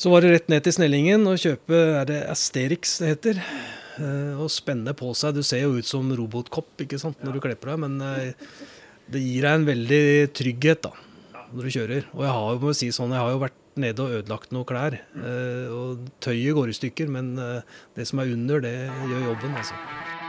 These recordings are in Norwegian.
Så var det rett ned til Snellingen og kjøpe er det Asterix det heter. Eh, og spenne på seg. Du ser jo ut som robotkopp ikke sant, når du kler på deg, men eh, det gir deg en veldig trygghet da, når du kjører. Og jeg har må si sånn, jeg har jo vært nede og ødelagt noen klær. eh, og tøyet går i stykker, men det som er under, det gjør jobben. altså.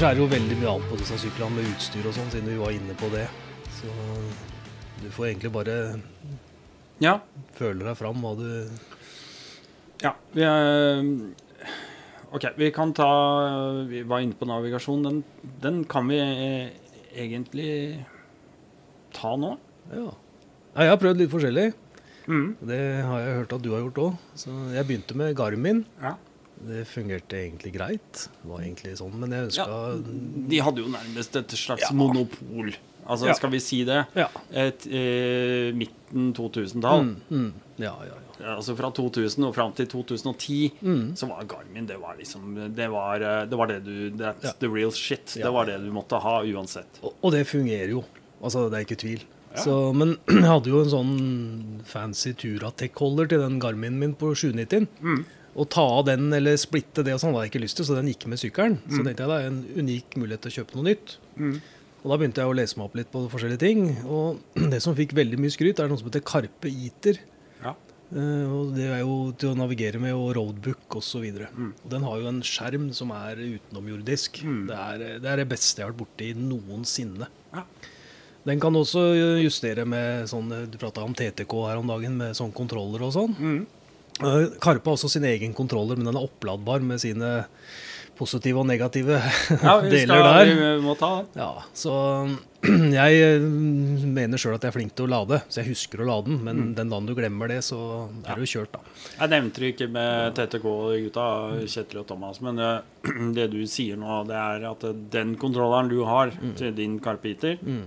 Ellers er det jo veldig mye annet på disse syklene med utstyr og sånn, siden vi var inne på det. Så du får egentlig bare Ja. føle deg fram hva du ja vi, er- OK, vi kan ta Vi var inne på navigasjon. Den, den kan vi egentlig ta nå. Ja. Nei, jeg har prøvd litt forskjellig. Mm. Det har jeg hørt at du har gjort òg. Jeg begynte med Garmin. Ja. Det fungerte egentlig greit. Det var egentlig sånn, Men jeg ønska Ja, De hadde jo nærmest et slags Ja. monopol. Altså, Ja. skal vi si det? Ja. Et, eh, midten 2000-tall. Mm, mm, ja, ja, ja. Altså Fra 2000 og fram til 2010 Mm. så var Garmin det var liksom Det var eh, det, var det du That's the real shit. Det var det du måtte ha uansett. Og, og det fungerer jo. Altså, det er ikke tvil. Ja. Så, men jeg hadde jo en sånn fancy Turatec-holder til den Garmin min på 790. Mm. Å ta av den eller splitte det og sånn hadde jeg ikke lyst til, så den gikk med sykkelen. Mm. Så tenkte jeg det er en unik mulighet til å kjøpe noe nytt. Og da begynte jeg å lese meg opp litt på forskjellige ting. Og det som fikk veldig mye skryt, er noe som heter Karpe Iter. Ja. Uh, og det er jo til å navigere med, og roadbook osv. Mm. Og den har jo en skjerm som er utenomjordisk. Mm. Det, er, det er det beste jeg har vært borti noensinne. Ja. Den kan også justere med sånn Du prata om TTK her om dagen, med sånn kontroller og sånn. Mm. Eh, Karpe har også sin egen kontroller, men den er oppladbar med sine positive og negative Ja, deler der. vi må ta den. Ja, så jeg eh, mener sjøl at jeg er flink til å lade, så jeg husker å lade den. Men Mm. den dagen du glemmer det, så er du kjørt, da. Jeg nevnte det ikke med TTK-gutta, Kjetil og Thomas, men eh, det du sier nå, det er at den kontrolleren du har til din Carpeter, Mm.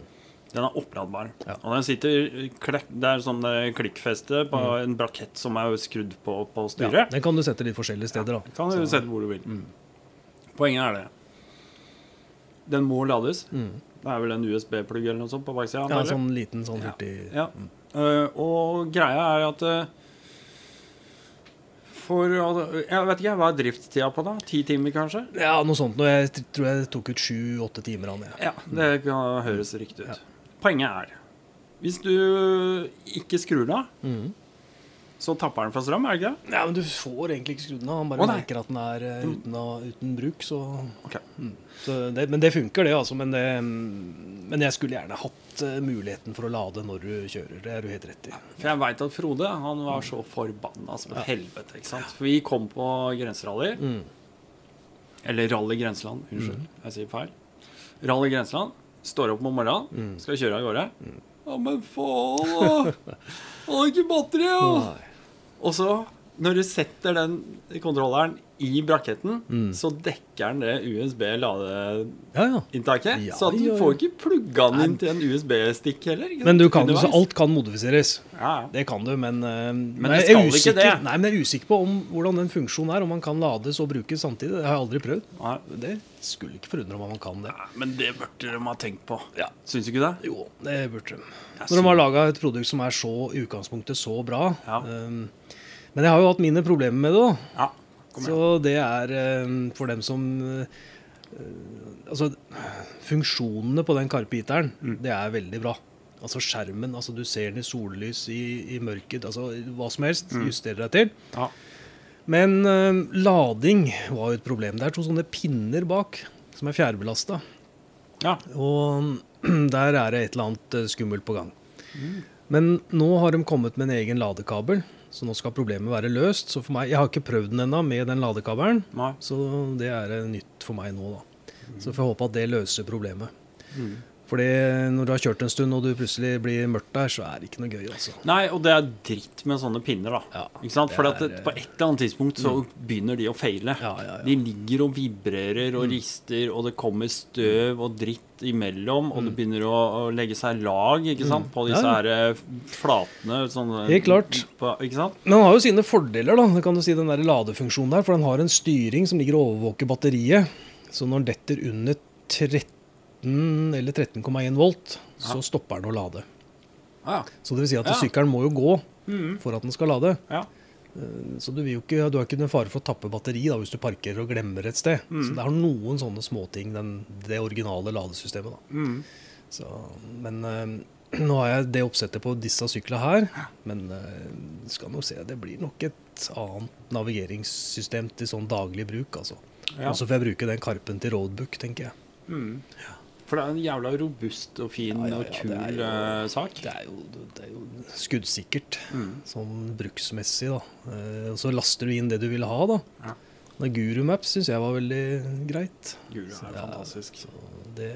Den er oppladbar. Ja. Og den sitter Det er sånn eh, klikkfeste på Mm. en brakett som er skrudd på på Ja, styret. den kan du sette litt forskjellige steder, da. Kan du sette hvor du vil. Mm. Poenget er det. Den må lades. Mm. Det er vel en USB-plugg eller noe sånt på baksida? Ja, sånn liten sånn Ja. hurtig Ja. Eh, og greia er at uh, For uh, Jeg vet ikke, hva er driftstida på da? Ti timer, kanskje? Ja, noe sånt. Nå, jeg tror jeg tok ut sju-åtte timer av den. Ja. Ja, det kan høres riktig ut. Ja. Poenget er Hvis du ikke skrur den av, Mm. så tapper den for strøm, er det ikke det? ja, men du får egentlig ikke skrudd den av. Han bare Å, merker at den er eh, uten, av- uten bruk, så, okay. mm. så det, Men det funker, det, altså. Men, det, mm, men jeg skulle gjerne hatt eh, muligheten for å lade når du kjører. Det er du helt rett i. For jeg veit at Frode han var så forbanna som et helvete. ikke sant? For vi kom på grenserally. Mm. Eller Rally Grenseland. Unnskyld, jeg sier feil. Rally Grenseland. Står opp om morgenen, Mm. skal kjøre av gårde. Ja, men faen, da! Har ikke batteri, jo! Og så, når du setter den kontrolleren i braketten, Mm. så dekker den det USB-ladeinntaket. Ja, ja. Så at du får ikke plugga den inn til en USB-stikk heller. Men du kan, så alt kan modifiseres. Det kan du, men, eh, men det jeg er ikke usikker, det. Nei, men jeg er usikker på om, hvordan den funksjonen er. Om man kan lades og brukes samtidig. Det har jeg aldri prøvd. Nei. Det skulle ikke forundre om man kan det. Nei, Men det burde de ha tenkt på. Ja. Syns du ikke det? Jo, det burde de. Når de har laga et produkt som er så i utgangspunktet så bra. Ja. Um, men jeg har jo hatt mine problemer med det. da. Ja. Så det er um, for dem som uh, Altså, funksjonene på den karpiteren, Mm. det er veldig bra. Altså skjermen, altså du ser den i sollys, i, i mørket, altså hva som helst. Justerer deg til. Mm. Ja. Men uh, lading var jo et problem. Det er to sånne pinner bak som er fjærbelasta. ja. Og der er det et eller annet eh, skummelt på gang. Men nå har de kommet med en egen ladekabel, så nå skal problemet være løst. Så for meg, Jeg har ikke prøvd den ennå med den ladekabelen, Nei. så det er eh, nytt for meg nå. da. Så får jeg håpe at det løser problemet. Fordi når du har kjørt en stund og du plutselig blir mørkt der, så er det ikke noe gøy, altså. Nei, og det er dritt med sånne pinner, da. Ja, ikke sant? Fordi For på et eller annet tidspunkt så begynner de å feile. Ja, ja. De ligger og vibrerer og rister, og det kommer støv og dritt imellom, og det begynner å, å legge seg lag ikke sant? på disse her eh, flatene. Sånne, Helt klart. På, ikke sant? Men den har jo sine fordeler, da. Det kan du si den der ladefunksjonen der, for den har en styring som ligger og overvåker batteriet. Så når den detter under 13 eller 13,1 volt, så stopper den å lade. Ja. Så det vil si at Ja. sykkelen må jo gå Mhm. for at den skal lade. ja. Så du, ikke, du har ikke noen fare for å tappe batteri da, hvis du parkerer og glemmer et sted. Mm. Så det har noen sånne småting, den, det originale ladesystemet. da. Mm. Så, men øh, nå har jeg det oppsettet på disse syklene her. Men øh, skal nok se, det blir nok et annet navigeringssystem til sånn daglig bruk. altså. Ja. Og så får jeg bruke den karpen til roadbook, tenker jeg. Mhm. For det er en jævla robust og fin Ja, ja, og kul det jo- eh, sak. Det er jo, det er jo skuddsikkert, mm. sånn bruksmessig. da. Eh, og så laster du inn det du vil ha. da. Ja. Guru Maps syns jeg var veldig greit. Guru er Så, fantastisk. Så det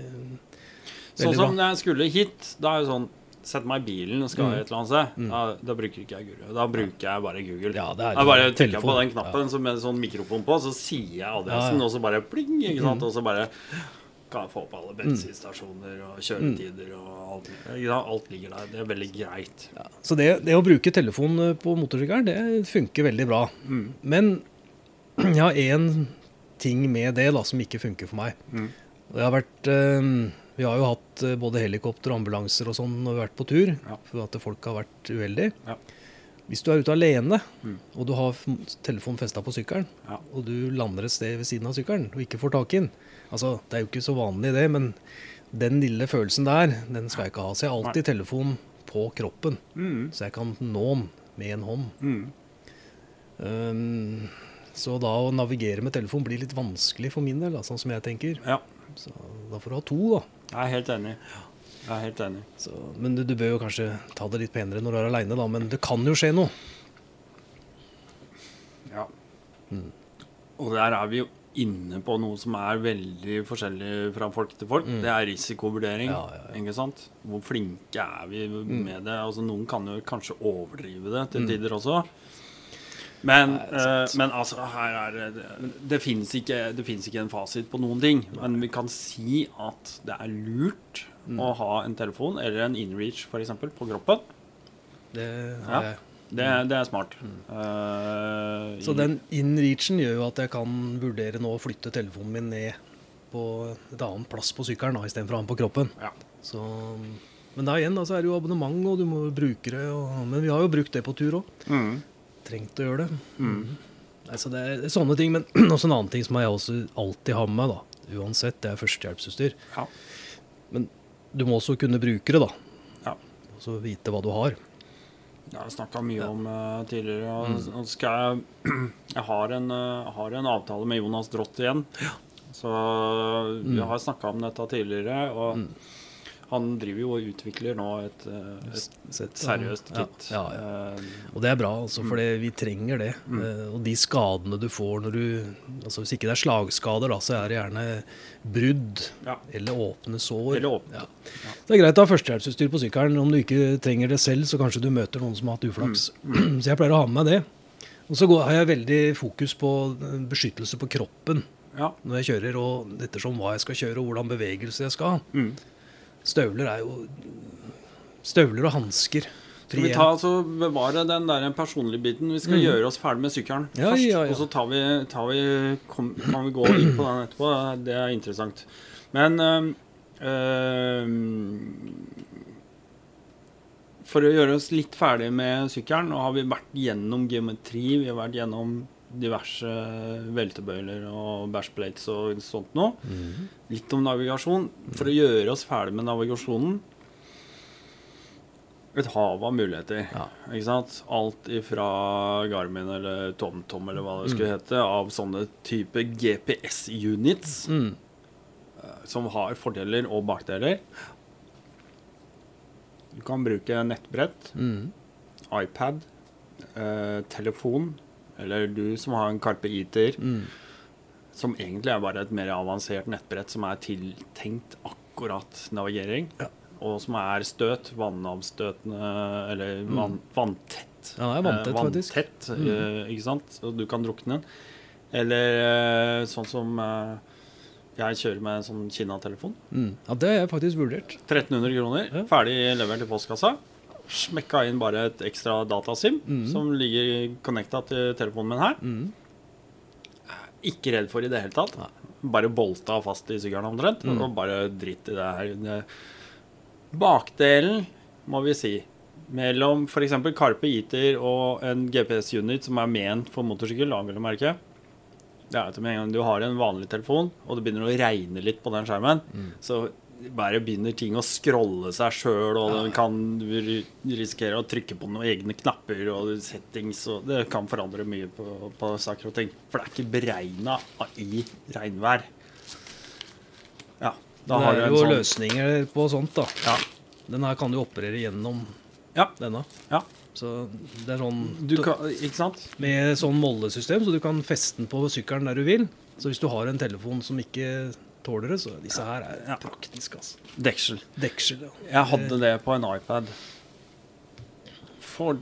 Sånn som bra. når jeg skulle hit, da er jo sånn Sett meg i bilen og skal Mm. et eller annet sted. Da, da bruker ikke jeg Guru. Da bruker jeg bare Google. Ja, det er jeg bare trykker på den knappen ja. med sånn mikrofon på, så sier jeg adressen, Ja, ja. og så bare pling, ikke sant? Mm. Og så bare kan jeg få opp alle bensinstasjoner og kjøretider og alt. Alt ligger der. Det er veldig greit. Ja, så det, det å bruke telefon på motorsykkelen, det funker veldig bra. Mm. Men jeg har én ting med det da, som ikke funker for meg. Mm. Har vært, eh, vi har jo hatt eh, både helikopter og ambulanser og sånn når vi har vært på tur, Ja. for at folk har vært uheldige. Ja. Hvis du er ute alene, Mm. og du har telefonen festa på sykkelen, Ja. og du lander et sted ved siden av sykkelen og ikke får tak i den Altså, det er jo ikke så vanlig det, men den lille følelsen der, den skal jeg ikke ha. Så jeg har alltid telefonen på kroppen, Mm. så jeg kan nå den med en hånd. Mm. Um, så da å navigere med telefon blir litt vanskelig for min del, da, sånn som jeg tenker. Ja, Så da får du ha to, da. jeg er helt enig. Jeg er helt enig. Så, men du, du bør jo kanskje ta det litt penere når du er aleine, da. Men det kan jo skje noe. Ja. Mm. Og der er vi jo inne på noe som er veldig forskjellig fra folk til folk. Mm. Det er risikovurdering. Ja, ja, ja. Ikke sant? Hvor flinke er vi med det? Altså Noen kan jo kanskje overdrive det til Mm. tider også. Men, Nei, eh, men altså, her er det Det fins ikke, ikke en fasit på noen ting. Men vi kan si at det er lurt Mm. å ha en telefon eller en inreach f.eks. på kroppen. Det Ja. har jeg. Det, det er smart. Eh, Så den in-reachen gjør jo at jeg kan vurdere nå å flytte telefonen min ned på et annet plass på sykkelen istedenfor å ha den på kroppen. Ja. Så, men da igjen så er det jo abonnement, og du må bruke det. Og, men vi har jo brukt det på tur òg. Mm. Trengt å gjøre det. Mm. Nei, det er, er sånne ting. Men også en annen ting som jeg også alltid har med meg, da, uansett, det er førstehjelpsutstyr. Ja. Du må også kunne bruke det, da. Ja. Og så vite hva du har. Det har jeg snakka mye Ja. om uh, tidligere. Og, Mm. skal jeg Jeg har en, uh, har en avtale med Jonas Drott igjen. Ja. Så vi Mm. har snakka om dette tidligere. Og Mm. Han driver jo og utvikler nå et, eh, et seriøst kit. Ja, ja. ja. Og det er bra, altså, for det- vi trenger det. Mm. Eh, og de skadene du får når du altså Hvis ikke det er slagskader, da, så er det gjerne brudd eller åpne sår. Eller åpne. Ja. Det er greit å ha førstehjelpsutstyr på sykkelen. Om du ikke trenger det selv, så kanskje du møter noen som har hatt uflaks. Mm. Så jeg pleier å ha med meg det. Og så har jeg veldig fokus på eh, beskyttelse på kroppen ja. når jeg kjører, og ettersom hva jeg skal kjøre og hvordan bevegelse jeg skal ha. Mm. Støvler er jo Støvler og hansker. Skal vi ta altså bevare den der personlige biten? Vi skal Mm. gjøre oss ferdig med sykkelen Ja, først. ja, ja. Og så tar vi, tar vi, kom, kan vi gå inn på den etterpå. Det er interessant. Men øh, øh, For å gjøre oss litt ferdig med sykkelen, nå har vi vært gjennom geometri, vi har vært gjennom diverse veltebøyler og bashplates og sånt noe. Mhm. Litt om navigasjon. For å gjøre oss ferdig med navigasjonen Et hav av muligheter. Ja. Ikke sant? Alt ifra Garmin eller TomTom eller hva det skulle hete, av sånne type GPS-units Mm. som har fordeler og bakdeler. Du kan bruke nettbrett, Mm. iPad, eh, telefon, eller du som har en Carpe Eater, Mm. som egentlig er bare et mer avansert nettbrett som er tiltenkt akkurat navigering. Ja. Og som er støt, vannavstøtende eller vann, vanntett. Ja, det er vanntett, Eh, faktisk. vanntett, eh, ikke sant? Og du kan drukne den. Eller eh, sånn som eh, jeg kjører med en sånn Kina-telefon. Mm. Ja, det har jeg faktisk vurdert. 1300 kroner, Ja. ferdig levert i postkassa. Smekka inn bare et ekstra datasim mm. som ligger connecta til telefonen min her. Mm. Ikke redd for i det hele tatt. Bare bolta fast i sykkelen omtrent. Mm. Og bare dritt i det her. Bakdelen, må vi si, mellom f.eks. Carpe Eater og en GPS-unit som er ment for motorsykkel, vil merke, det er at med en gang du har en vanlig telefon, og det begynner å regne litt på den skjermen, så bare begynner ting å scrolle seg sjøl, og du kan risikere å trykke på noen egne knapper og settings, og det kan forandre mye på, på saker og ting. For det er ikke beregna i regnvær. Ja. Da det har du er jo sånn løsninger på sånt, da. Ja. Den her kan du operere gjennom Ja. denne. ja. Så det er sånn Du kan, ikke sant? med sånn mollesystem, så du kan feste den på sykkelen der du vil. Så hvis du har en telefon som ikke tåler det, så disse her er Ja. praktisk, altså. Deksel. Deksel, ja. Jeg hadde det på en iPad. For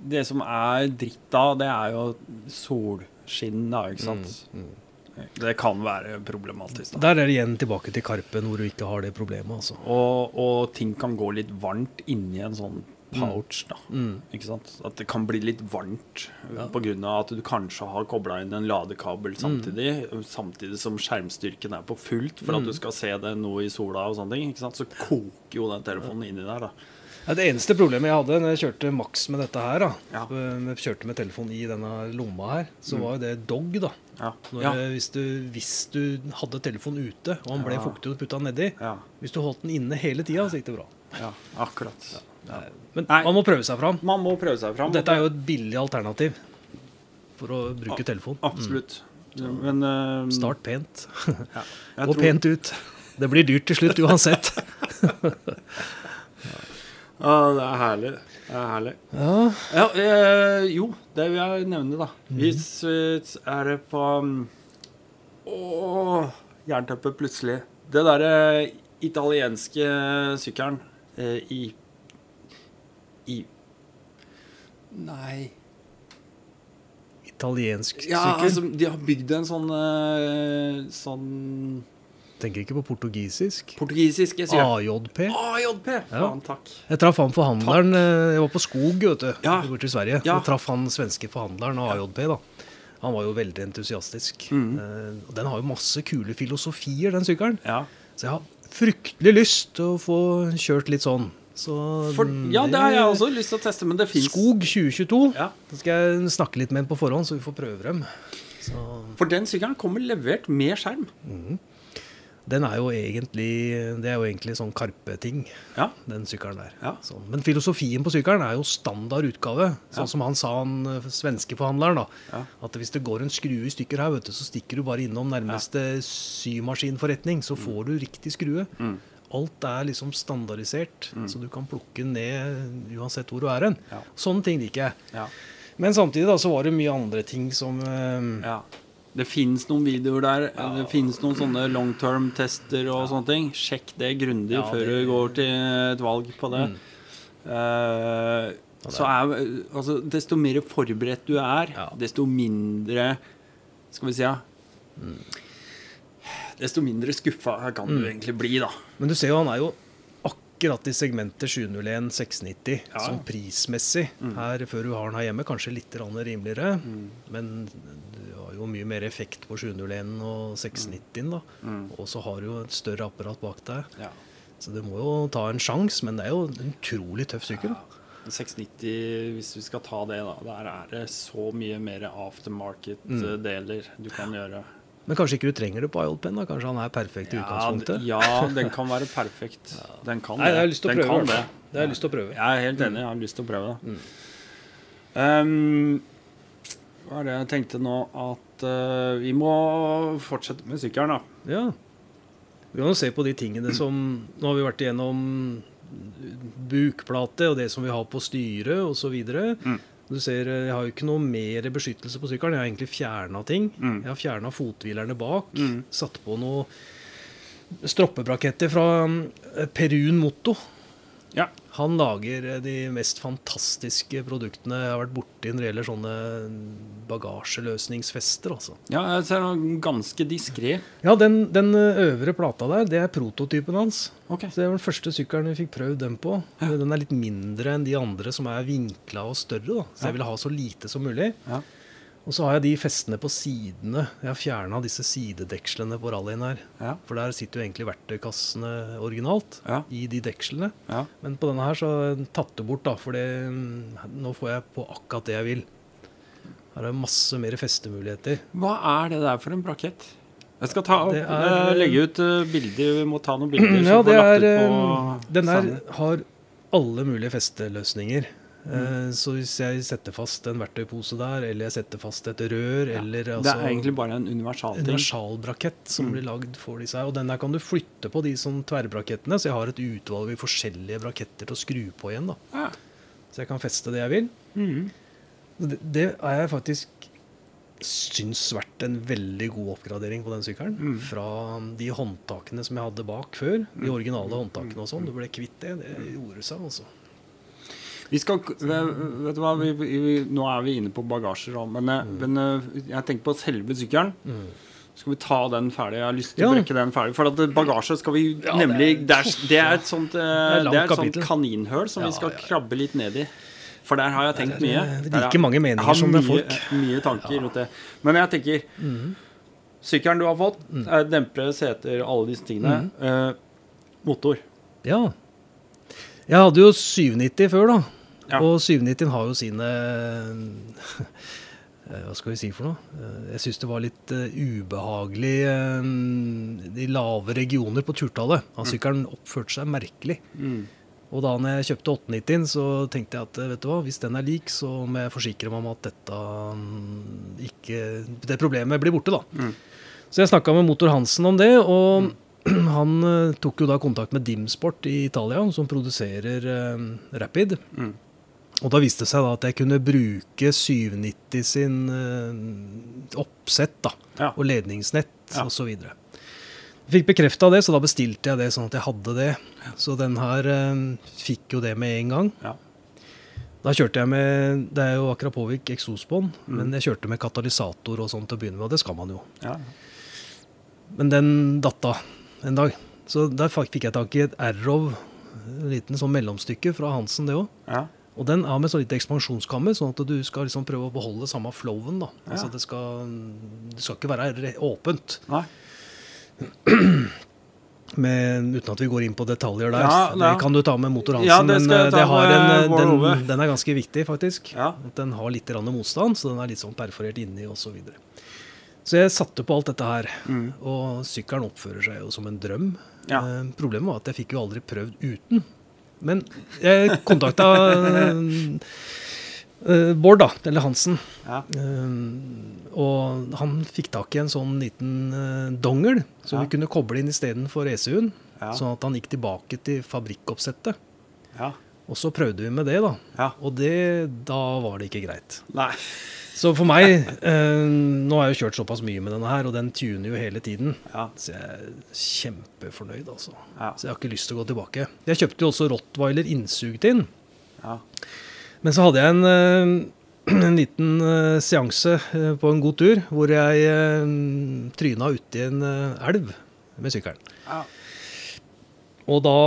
det som er dritt da, det er jo solskinn, da, ikke sant? Det kan være problematisk. da. Der er det igjen tilbake til Karpen, hvor du ikke har det problemet, altså. Og, og ting kan gå litt varmt inni en sånn pouch, da. Mm. Ikke sant? At det kan bli litt varmt Ja. på grunn av at du kanskje har kobla inn en ladekabel samtidig, samtidig som skjermstyrken er på fullt for at du skal se det noe i sola og sånne ting. Ikke sant? Så koker jo den telefonen inni der, da. Ja, det eneste problemet jeg hadde når jeg kjørte maks med dette her, da, Ja. kjørte med telefon i denne lomma her, så var jo det dog, da. Ja. Når, Ja. hvis, du, hvis du hadde telefonen ute, og han ble Ja. fuktig og putta nedi ja. Hvis du holdt den inne hele tida, så gikk det bra. ja akkurat. Ja. Men Nei. man må prøve seg fram. Man må prøve seg fram. Dette er jo et billig alternativ for å bruke telefon. Absolutt. Men uh, Start pent. Ja. Gå tror- pent ut. Det blir dyrt til slutt uansett. Ja, det er herlig. Det er herlig. Ja, Ja, eh, jo, det vil jeg nevne, da. Mhm. Hvis eh, er det på Åh Å, jernteppe plutselig. Det derre italienske sykkelen eh, I Nei italiensk Ja, altså, de har bygd en sånn uh, Sånn Tenker ikke på portugisisk. portugisisk jeg sier. AJP. AJP! Faen, takk. Jeg traff han forhandleren takk. Jeg var på skog vet du, Ja. Bort i Sverige. Ja. Og traff han svenske forhandleren av AJP. da Han var jo veldig entusiastisk. Mm. Eh, Den har jo masse kule filosofier, den sykkelen. Ja. Så jeg har fryktelig lyst til å få kjørt litt sånn. Så For, ja, det har jeg også lyst til å teste, men det fins Skog 2022. Ja. Da skal jeg snakke litt med en på forhånd, så vi får prøve dem. Så For den sykkelen kommer levert med skjerm. den er jo egentlig Det er jo egentlig sånn Karpe-ting, Ja. den sykkelen der. Ja. Så, Men filosofien på sykkelen er jo standard utgave. Sånn som han sa, han eh, svenske forhandleren, da. At hvis det går en skrue i stykker her, vet du, så stikker du bare innom nærmeste symaskinforretning, så får du riktig skrue. Mm. Alt er liksom standardisert, så du kan plukke ned uansett hvor du er hen. Ja. Sånne ting liker jeg. Ja. Men samtidig da, så var det mye andre ting som eh, ja. Det fins noen videoer der. Det fins noen sånne long term-tester og sånne ting. Sjekk det grundig før det- Mm. du går til et valg på det. Eh, så er altså, Desto mer forberedt du er, desto mindre Skal vi si ja Desto mindre skuffa kan Mm. du egentlig bli, da. Men du ser jo, han er jo akkurat i segmentet 701 690 Ja. sånn prismessig. Her Før du har den her hjemme, kanskje litt rimeligere. Mm. Men du har jo mye mer effekt på 701 og 690 da. Mm. Og så har du jo et større apparat bak deg. Ja. Så du må jo ta en sjanse, men det er jo en utrolig tøff sykkel. 690, hvis vi skal ta det, da. Der er det så mye mer aftermarket-deler du kan gjøre. Men kanskje ikke du trenger det på IOL-pen? Kanskje han er perfekt i Ja, utgangspunktet? ja, den kan være perfekt. Den kan Nei, jeg har lyst til å prøve. det. Det har jeg lyst til å prøve. Jeg er helt enig. Jeg har lyst til å prøve det. Um, hva er det jeg tenkte nå? At uh, vi må fortsette med sykkelen, da. Ja. Vi kan jo se på de tingene som Nå har vi vært igjennom bukplate og det som vi har på styret osv. Mm. Du ser, eh, Jeg har jo ikke noe mer beskyttelse på sykkelen. Jeg har egentlig fjerna ting. Mm. Jeg har fjerna fothvilerne bak. Mm. Satt på noe Stroppebraketter fra eh, Perun Moto. Ja. Han lager eh, de mest fantastiske produktene jeg har vært borti når det gjelder sånne bagasjeløsningsfester. altså. ja, jeg ser noe ganske diskré. Ja, den, den øvre plata der, det er prototypen hans. Ok. Så Det var den første sykkelen vi fikk prøvd den på. Den er litt mindre enn de andre som er vinkla og større. da. Så Ja. jeg ville ha så lite som mulig. Ja. Og så har jeg de festene på sidene. Jeg har fjerna disse sidedekslene på rallyen her. Ja. For der sitter jo egentlig verktøykassene originalt Ja. i de dekslene. Ja. Men på denne her så tatt det bort, da, for nå får jeg på akkurat det jeg vil. Her er det masse mer festemuligheter. Hva er det der for en brakett? Jeg skal ta opp, er- eh, legge ut eh, bilder. Vi må ta noen bilder. Ja, det er eh, Den der har alle mulige festeløsninger. Eh, Så hvis jeg setter fast en verktøypose der, eller jeg setter fast et rør, Ja. eller Det altså er egentlig bare en universal ting. universalbrakett som Mm. blir lagd for disse her. Og den der kan du flytte på, de sånn tverrbrakettene. Så jeg har et utvalg i forskjellige braketter til å skru på igjen. da. Ja. Så jeg kan feste det jeg vil. Mm. Det, det er jeg faktisk syns vært en veldig god oppgradering på den sykkelen. Mm. Fra de håndtakene som jeg hadde bak før, de Mm. originale håndtakene og sånn. Du ble kvitt det. Det gjorde seg, altså. Vi skal, vet du hva, vi, vi, Nå er vi inne på bagasjer men, mm. men eh, jeg tenker på selve sykkelen. Mm. Skal vi ta den ferdig? Jeg har lyst til å brekke den ferdig. For at bagasje skal vi Ja, nemlig det er, det er et sånt eh, er et sånt kaninhøl som Ja, vi skal ja. krabbe litt ned i. For der har jeg tenkt Det er, mye. eh, like mange meninger som det er mye, folk. Mye tanker rundt det. Men jeg tenker mm. Sykkelen du har fått, Mm. er dempere, seter, alle disse tingene. Eh, motor. Ja. Jeg hadde jo 790 før, da. Ja. Og 790 har jo sine eh, Hva skal vi si for noe? Eh, Jeg syns det var litt eh, ubehagelig eh, De lave regioner på turtallet av sykkelen oppførte seg merkelig. Mm. Og da når jeg kjøpte 890, så tenkte jeg at vet du hva, hvis den er lik, så må jeg forsikre meg om at dette mm, ikke Det problemet blir borte, da. Mm. Så jeg snakka med Motor Hansen om det, og han eh, tok jo da kontakt med Dimsport i Italia, som produserer eh, Rapid. Mm. Og da viste det seg da at jeg kunne bruke 790 sin eh, oppsett da, Ja. og ledningsnett Ja. osv. Fikk bekrefta det, så da bestilte jeg det sånn at jeg hadde det. Så den her fikk jo det med en gang. Ja. Da kjørte jeg med Det er jo Akrapovic eksosbånd, Mm. men jeg kjørte med katalysator og sånn til å begynne med, og det skal man jo. Ja. Men den datt av en dag. Så der fikk jeg tak i et en liten sånn mellomstykke fra Hansen, det òg. Ja. Og den er med så lite ekspansjonskammer, sånn at du skal liksom prøve å beholde samme flowen. da. Ja. Altså det skal, det skal ikke være åpent, Nei. Men, uten at vi går inn på detaljer der. Ja. Det kan du ta med motor Hansen, Ja, det men eh, det har en, den, den er ganske viktig, faktisk. At den har litt motstand, så den er litt sånn perforert inni osv. Så, jeg satte på alt dette her. Mm. Og sykkelen oppfører seg jo som en drøm. Ja. Eh, problemet var at jeg fikk jo aldri prøvd uten. Men jeg kontakta eh, Bård, da, eller Hansen. Ja. Eh, og han fikk tak i en sånn liten eh, dongel som Ja. vi kunne koble inn istedenfor ECU-en. Ja. Sånn at han gikk tilbake til fabrikkoppsettet. ja. Og så prøvde vi med det, da. Ja. Og det, da var det ikke greit. Nei. Så for meg eh, Nå har jeg jo kjørt såpass mye med denne her, og den tuner jo hele tiden. Ja. Så jeg er kjempefornøyd, altså. Ja. Så jeg har ikke lyst til å gå tilbake. Jeg kjøpte jo også Rottweiler innsugt inn. Ja. Men så hadde jeg en, eh, en liten eh, seanse eh, på en god tur hvor jeg tryna uti en elv med sykkelen. Ja. Og da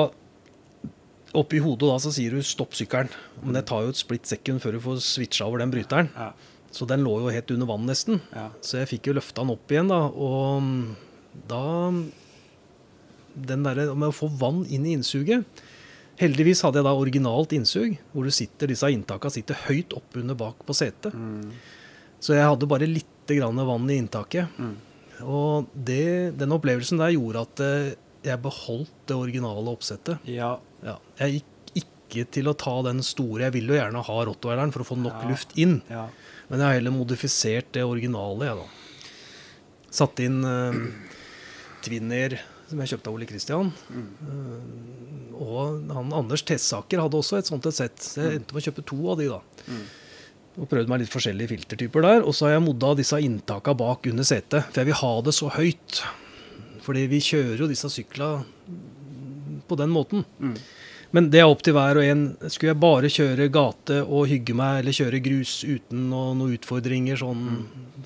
oppi hodet da så sier du 'stopp sykkelen'. Men det tar jo et split sekund før du får switcha over den bryteren. Ja. Så den lå jo helt under vann nesten. Ja. Så jeg fikk jo løfta den opp igjen, da. Og mm, da Den derre med å få vann inn i innsuget Heldigvis hadde jeg da originalt innsug, hvor du sitter, disse inntakene sitter høyt oppunder bak på setet. Mm. Så jeg hadde bare lite grann vann i inntaket. Mm. Og det, den opplevelsen der gjorde at eh, jeg beholdt det originale oppsettet. Ja. Ja, jeg gikk ikke til å ta den store. Jeg vil jo gjerne ha rottweileren for å få nok Ja. luft inn. Ja. Men jeg har heller modifisert det originale, jeg, da. Satt inn uh, Twinner, som jeg kjøpte av Ole Christian. Eh, og han Anders Tessaker hadde også et sånt et sett. Så jeg endte med å kjøpe to av de, da. Mm. Og prøvde meg litt forskjellige filtertyper der. Og så har jeg modda disse inntaka bak under setet. For jeg vil ha det så høyt. Fordi vi kjører jo disse sykla på den måten. Mm. Men det er opp til hver og en. Skulle jeg bare kjøre gate og hygge meg, eller kjøre grus uten noe, noen utfordringer sånn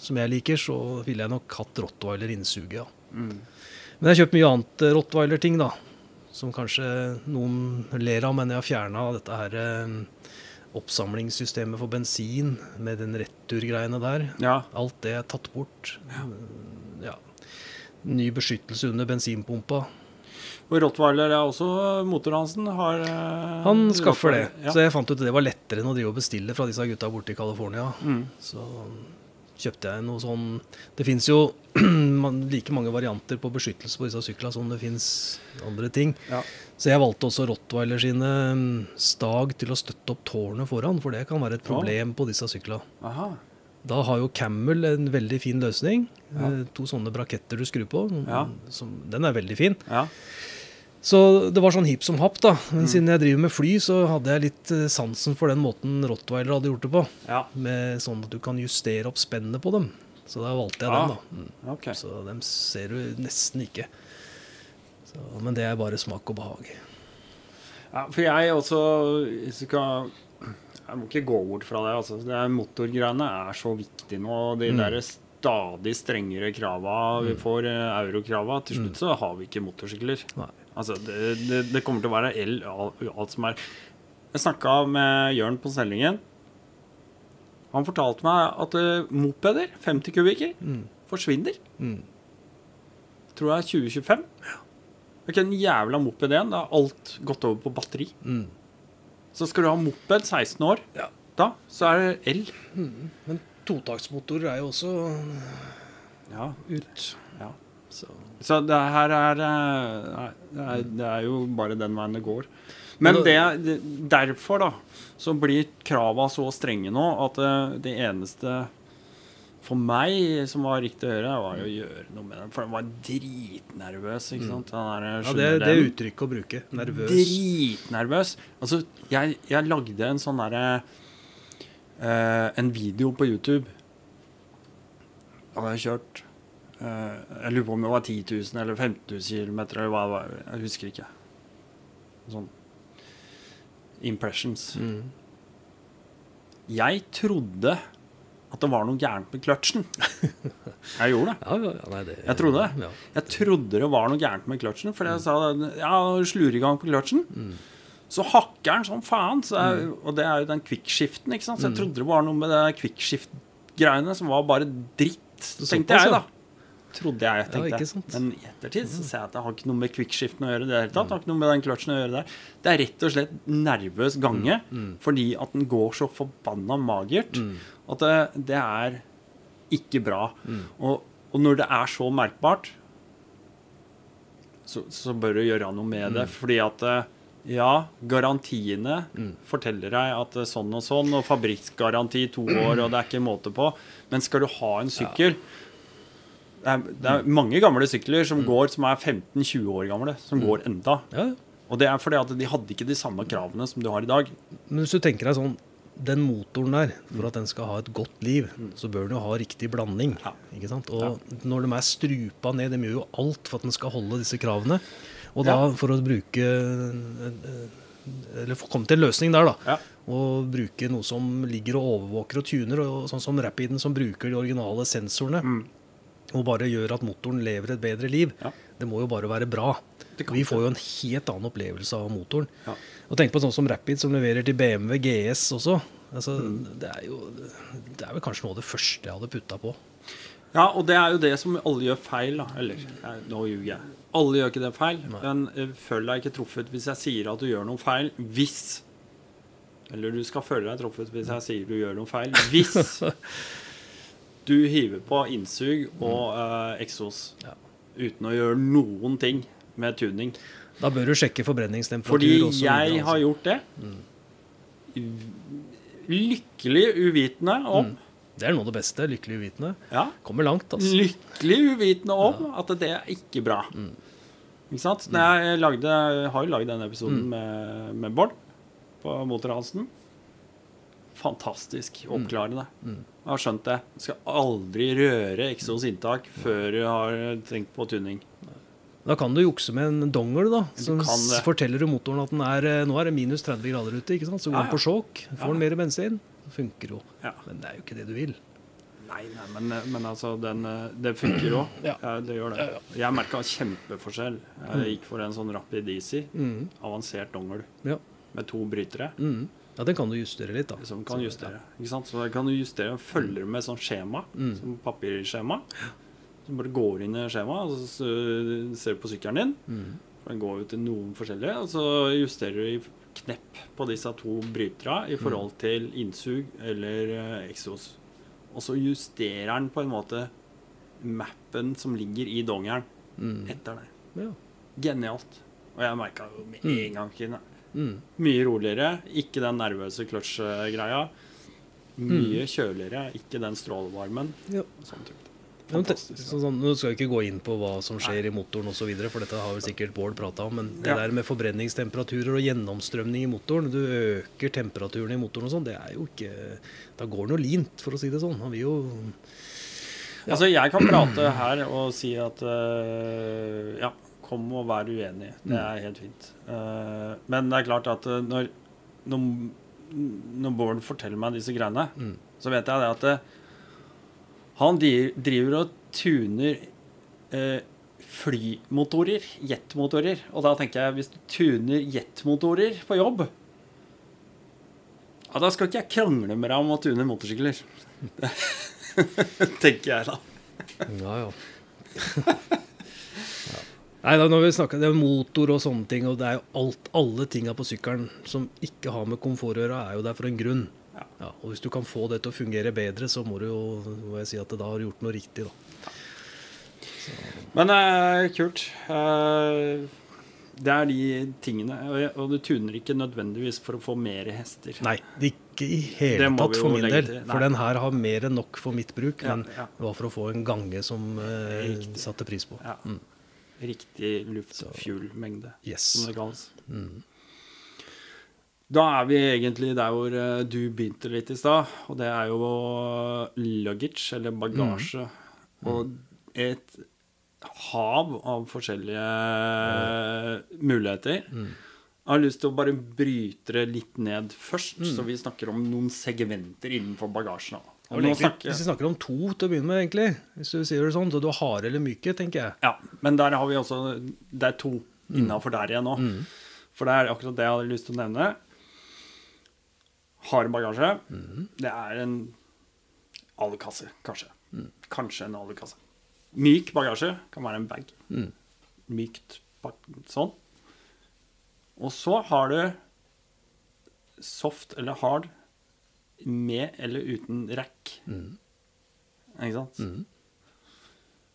som jeg liker, så ville jeg nok hatt rottweiler innsuget, ja. Mm. Men jeg har kjøpt mye annet rottweiler-ting, da. Som kanskje noen ler av, men jeg har fjerna dette her eh, oppsamlingssystemet for bensin med den returgreiene der. Ja. Alt det er tatt bort. Ja. Ny beskyttelse under bensinpumpa. Og Rottweiler er også motorhansen. Har, eh, Han skaffer det. Ja. Så jeg fant ut at det var lettere enn å drive og bestille fra disse gutta borte i California. Mm. Så kjøpte jeg noe sånn Det fins jo like mange varianter på beskyttelse på disse syklene som det fins andre ting. Ja. Så jeg valgte også Rottweiler sine mm, stag til å støtte opp tårnet foran, for det kan være et problem på disse syklene. Da har jo Camel en veldig fin løsning. Ja. Eh, To sånne braketter du skrur på. Ja. Som, den er veldig fin. Ja. Så det var sånn hipp som happ, da. Mm. Men siden jeg driver med fly, så hadde jeg litt eh, sansen for den måten Rottweiler hadde gjort det på. ja. Med sånn at du kan justere opp spennet på dem. Så da valgte jeg ah. den, da. Mm. Okay. Så dem ser du nesten ikke. Så, men det er bare smak og behag. Ja, for jeg også skal Jeg må ikke gå bort fra det. Altså. det motorgreiene er så viktig nå. De Mm. der stadig strengere krava vi får, eh, eurokrava Til slutt så har vi ikke motorsykler. Nei. Altså, det, det, det kommer til å være el, og alt som er Jeg snakka med Jørn på Sellingen. Han fortalte meg at uh, mopeder, 50 kubikker, Mm. forsvinner. Mm. Tror jeg er 2025. Det er ikke en jævla moped igjen. Da har alt gått over på batteri. Mm. Så skal du ha moped 16 år, Ja. da så er det el. Men totaktsmotorer er jo også Ja. ut. ja. Så Så det her er, eh, det er Det er jo bare den veien det går. Men det, det, derfor, da, så blir krava så strenge nå at eh, det eneste for meg som var riktig å gjøre, var jo å gjøre noe med den. For den var dritnervøs, ikke sant. Der, ja, det, det er uttrykket å bruke. Nervøs. Dritnervøs. Altså, jeg, jeg lagde en sånn derre eh, En video på YouTube. Da hadde jeg kjørt eh, Jeg lurer på om det var 10 000 eller 15 000 km, eller hva det var. Jeg husker ikke. Sånn Impressions. Mm. Jeg trodde at det var noe gærent med kløtsjen. Jeg gjorde det. Ja, ja, nei, det, Jeg trodde det. Ja. Jeg trodde det var noe gærent med kløtsjen, for jeg sa ja, slur i gang på kløtsjen. Mm. Så hakker den som faen. Så jeg, Og det er jo den quickshiften, ikke sant. Så jeg Mm. trodde det var noe med det quickshift-greiene som var bare dritt, tenkte jeg, da. Trodde jeg, tenkte ja, Men i ettertid så ser jeg at det har ikke noe med kvikkskiften å gjøre. Det. Det har ikke noe med den kløtsjen å gjøre der. Det er rett og slett nervøs gange Mm. fordi at den går så forbanna magert Mm. at det, det er ikke bra. Mm. Og, og når det er så merkbart, så, så bør du gjøre noe med det. Fordi at eh, ja, garantiene Mm. forteller deg at er sånn og sånn, og fabrikksgaranti to år, og det er ikke måte på. Men skal du ha en sykkel det, er, det er mange gamle sykler som går som er 15-20 år gamle, som går enda. Ja, Og det er fordi at de hadde ikke de samme kravene som du har i dag. Men hvis du tenker deg sånn Den motoren der, for at den skal ha et godt liv, så bør den jo ha riktig blanding. Ja. Ikke sant? Og når de er strupa ned, de gjør jo alt for at den skal holde disse kravene. Og da, for å bruke Eller Eller å komme til en løsning der, da. Ja. Og bruke noe som ligger og overvåker og tuner, og sånn som Rapiden, som bruker de originale sensorene. Og bare gjør at motoren lever et bedre liv. Ja. Det må jo bare være bra. Vi får jo en helt annen opplevelse av motoren. Ja. Og tenk på sånn som Rapid, som leverer til BMW GS også. Altså, Mm. det, er jo, det er vel kanskje noe av det første jeg hadde putta på. Ja, og det er jo det som alle gjør feil, da. Eller, nå ljuger jeg. Alle gjør ikke det feil. Nei. Men eh, føl deg ikke truffet hvis jeg sier at du gjør noe feil. Hvis Eller du skal føle deg truffet hvis jeg sier du gjør noe feil. Hvis du hiver på innsug og uh, eksos Ja. uten å gjøre noen ting med tuning. Da bør du sjekke forbrenningstemperatur. Fordi så videre, jeg altså. har gjort det. Lykkelig uvitende om Mm. Det er noe av det beste. Lykkelig uvitende. Ja, Kommer langt, altså. lykkelig uvitende om at det er ikke bra. Mm. Ikke sant? Når jeg, lagde, jeg har jo lagd denne episoden Mm. med, med Bård på Motorhansen. Fantastisk oppklarende. Mm. Jeg har skjønt det. Du skal aldri røre Exos inntak før du har tenkt på tuning. Da kan du jukse med en dongel, da. Som forteller du motoren at den er, eh, nå er det minus 30 grader ute. ikke sant? Så går Ja, den ja. på sjåk, får Ja. den mer bensin. Det funker jo. Ja. Men det er jo ikke det du vil. Nei, nei, men, men altså, den, eh, det funker òg. Ja. det gjør det. Jeg merka kjempeforskjell. Jeg gikk for en sånn Rapid Easy, Mm. avansert dongel, Ja. med to brytere. Mm. Ja, den kan du justere litt, da. Som kan Så, justere. Ikke sant? Så kan du justere og følge med sånn skjema, Mm. som papirskjema. Så bare går inn i skjemaet, og så ser du på sykkelen din. Mm. Den går jo til noen forskjellige, og så justerer du i knepp på disse to bryterne i forhold til innsug eller eh, eksos. Og så justerer den på en måte mappen som ligger i dongeren Mm. etter det. Ja. Genialt. Og jeg merka jo med Mm. en gang Mm. Mye roligere, ikke den nervøse clutch-greia. Mye kjøligere, ikke den strålevarmen. Ja. Sånn type. Ja, te- Fantastisk. så sånn, nå skal jeg ikke gå inn på hva som skjer i motoren osv., for dette har vel sikkert Bård prata om. Men det Ja. der med forbrenningstemperaturer og gjennomstrømning i motoren Du øker temperaturen i motoren og sånn, det er jo ikke Da går det noe lint, for å si det sånn. Han vil jo Ja. Altså, jeg kan prate her og si at uh, Ja, kom og vær uenig. Det er helt fint. Uh, men det er klart at øh, når, når, når Bård forteller meg disse greiene, Mm. så vet jeg det at det, han driver og tuner uh, flymotorer, jetmotorer. Og da tenker jeg, hvis du tuner jetmotorer på jobb ja, Da skal ikke jeg krangle med deg om å tune motorsykler. tenker jeg da. Ja. ja. Nei, da, når vi snakker, Det er motor og sånne ting, og det er jo alt, alle tinga på sykkelen som ikke har med komfort å gjøre, er jo der for en grunn. Ja. Ja, og Hvis du kan få det til å fungere bedre, så må du jo må jeg si at da har du gjort noe riktig. da. Men eh, kult. Eh, det er de tingene. og du tuner ikke nødvendigvis for å få mer hester. Nei, ikke i hele tatt for min del. For den her har mer enn nok for mitt bruk. Ja, men det var for å få en gange som eh, satte pris på. Ja. Mm. Riktig luft-fuel-mengde, Yes. som det kalles. Mm. Da er vi egentlig der hvor eh, du begynte litt i stad, og det er jo luggage, eller bagasje. Mm. Og et hav av forskjellige muligheter. Mm. Jeg har lyst til å bare bryte det litt ned først, Mm. så vi snakker om noen segmenter innenfor bagasjen. da. Egentlig, snakker- hvis vi snakker om to til å begynne med, egentlig, hvis du sier det sånn, så du har harde eller myke, tenker jeg. Ja, men der har vi også Det er to innafor der igjen nå. Mm. For det er akkurat det jeg hadde lyst til å nevne. Hard bagasje. Mm. Det er en alukasse, kanskje. Mm. Kanskje en alukasse. Myk bagasje kan være en bag. Mm. Mykt sånn. Og så har du soft eller hard med eller uten rack. Mm. Ikke sant? Mm.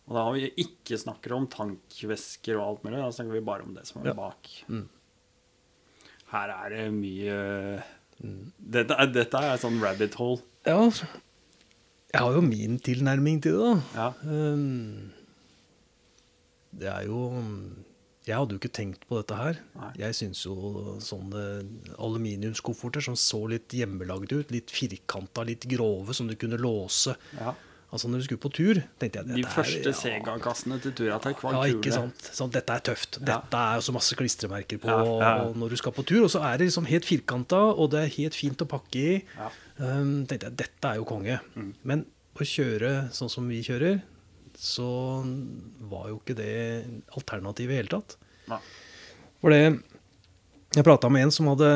Og da har vi ikke snakker om tankvesker og alt mulig, da snakker vi bare om det som er Ja. bak. Mm. Her er det mye dette, er, dette er sånn rabbit hole. Ja, jeg har jo min tilnærming til det, da. Ja. Um, det er jo Jeg hadde jo ikke tenkt på dette her. Nei. Jeg syns jo sånne aluminiumskofferter som så litt hjemmelagde ut, litt firkanta, litt grove, som du kunne låse ja. Altså Når du skulle på tur, tenkte jeg De første Sega-kassene til Turatek var Ja, kule. ikke sant. Sånn, dette er tøft. Dette er også så masse klistremerker på Ja, ja, når du skal på tur. Og så er det liksom helt firkanta, og det er helt fint å pakke i. Ja. Um, tenkte jeg, dette er jo konge. Mm. Men å kjøre sånn som vi kjører, så var jo ikke det alternativet i hele tatt. Nei. For det Jeg prata med en som hadde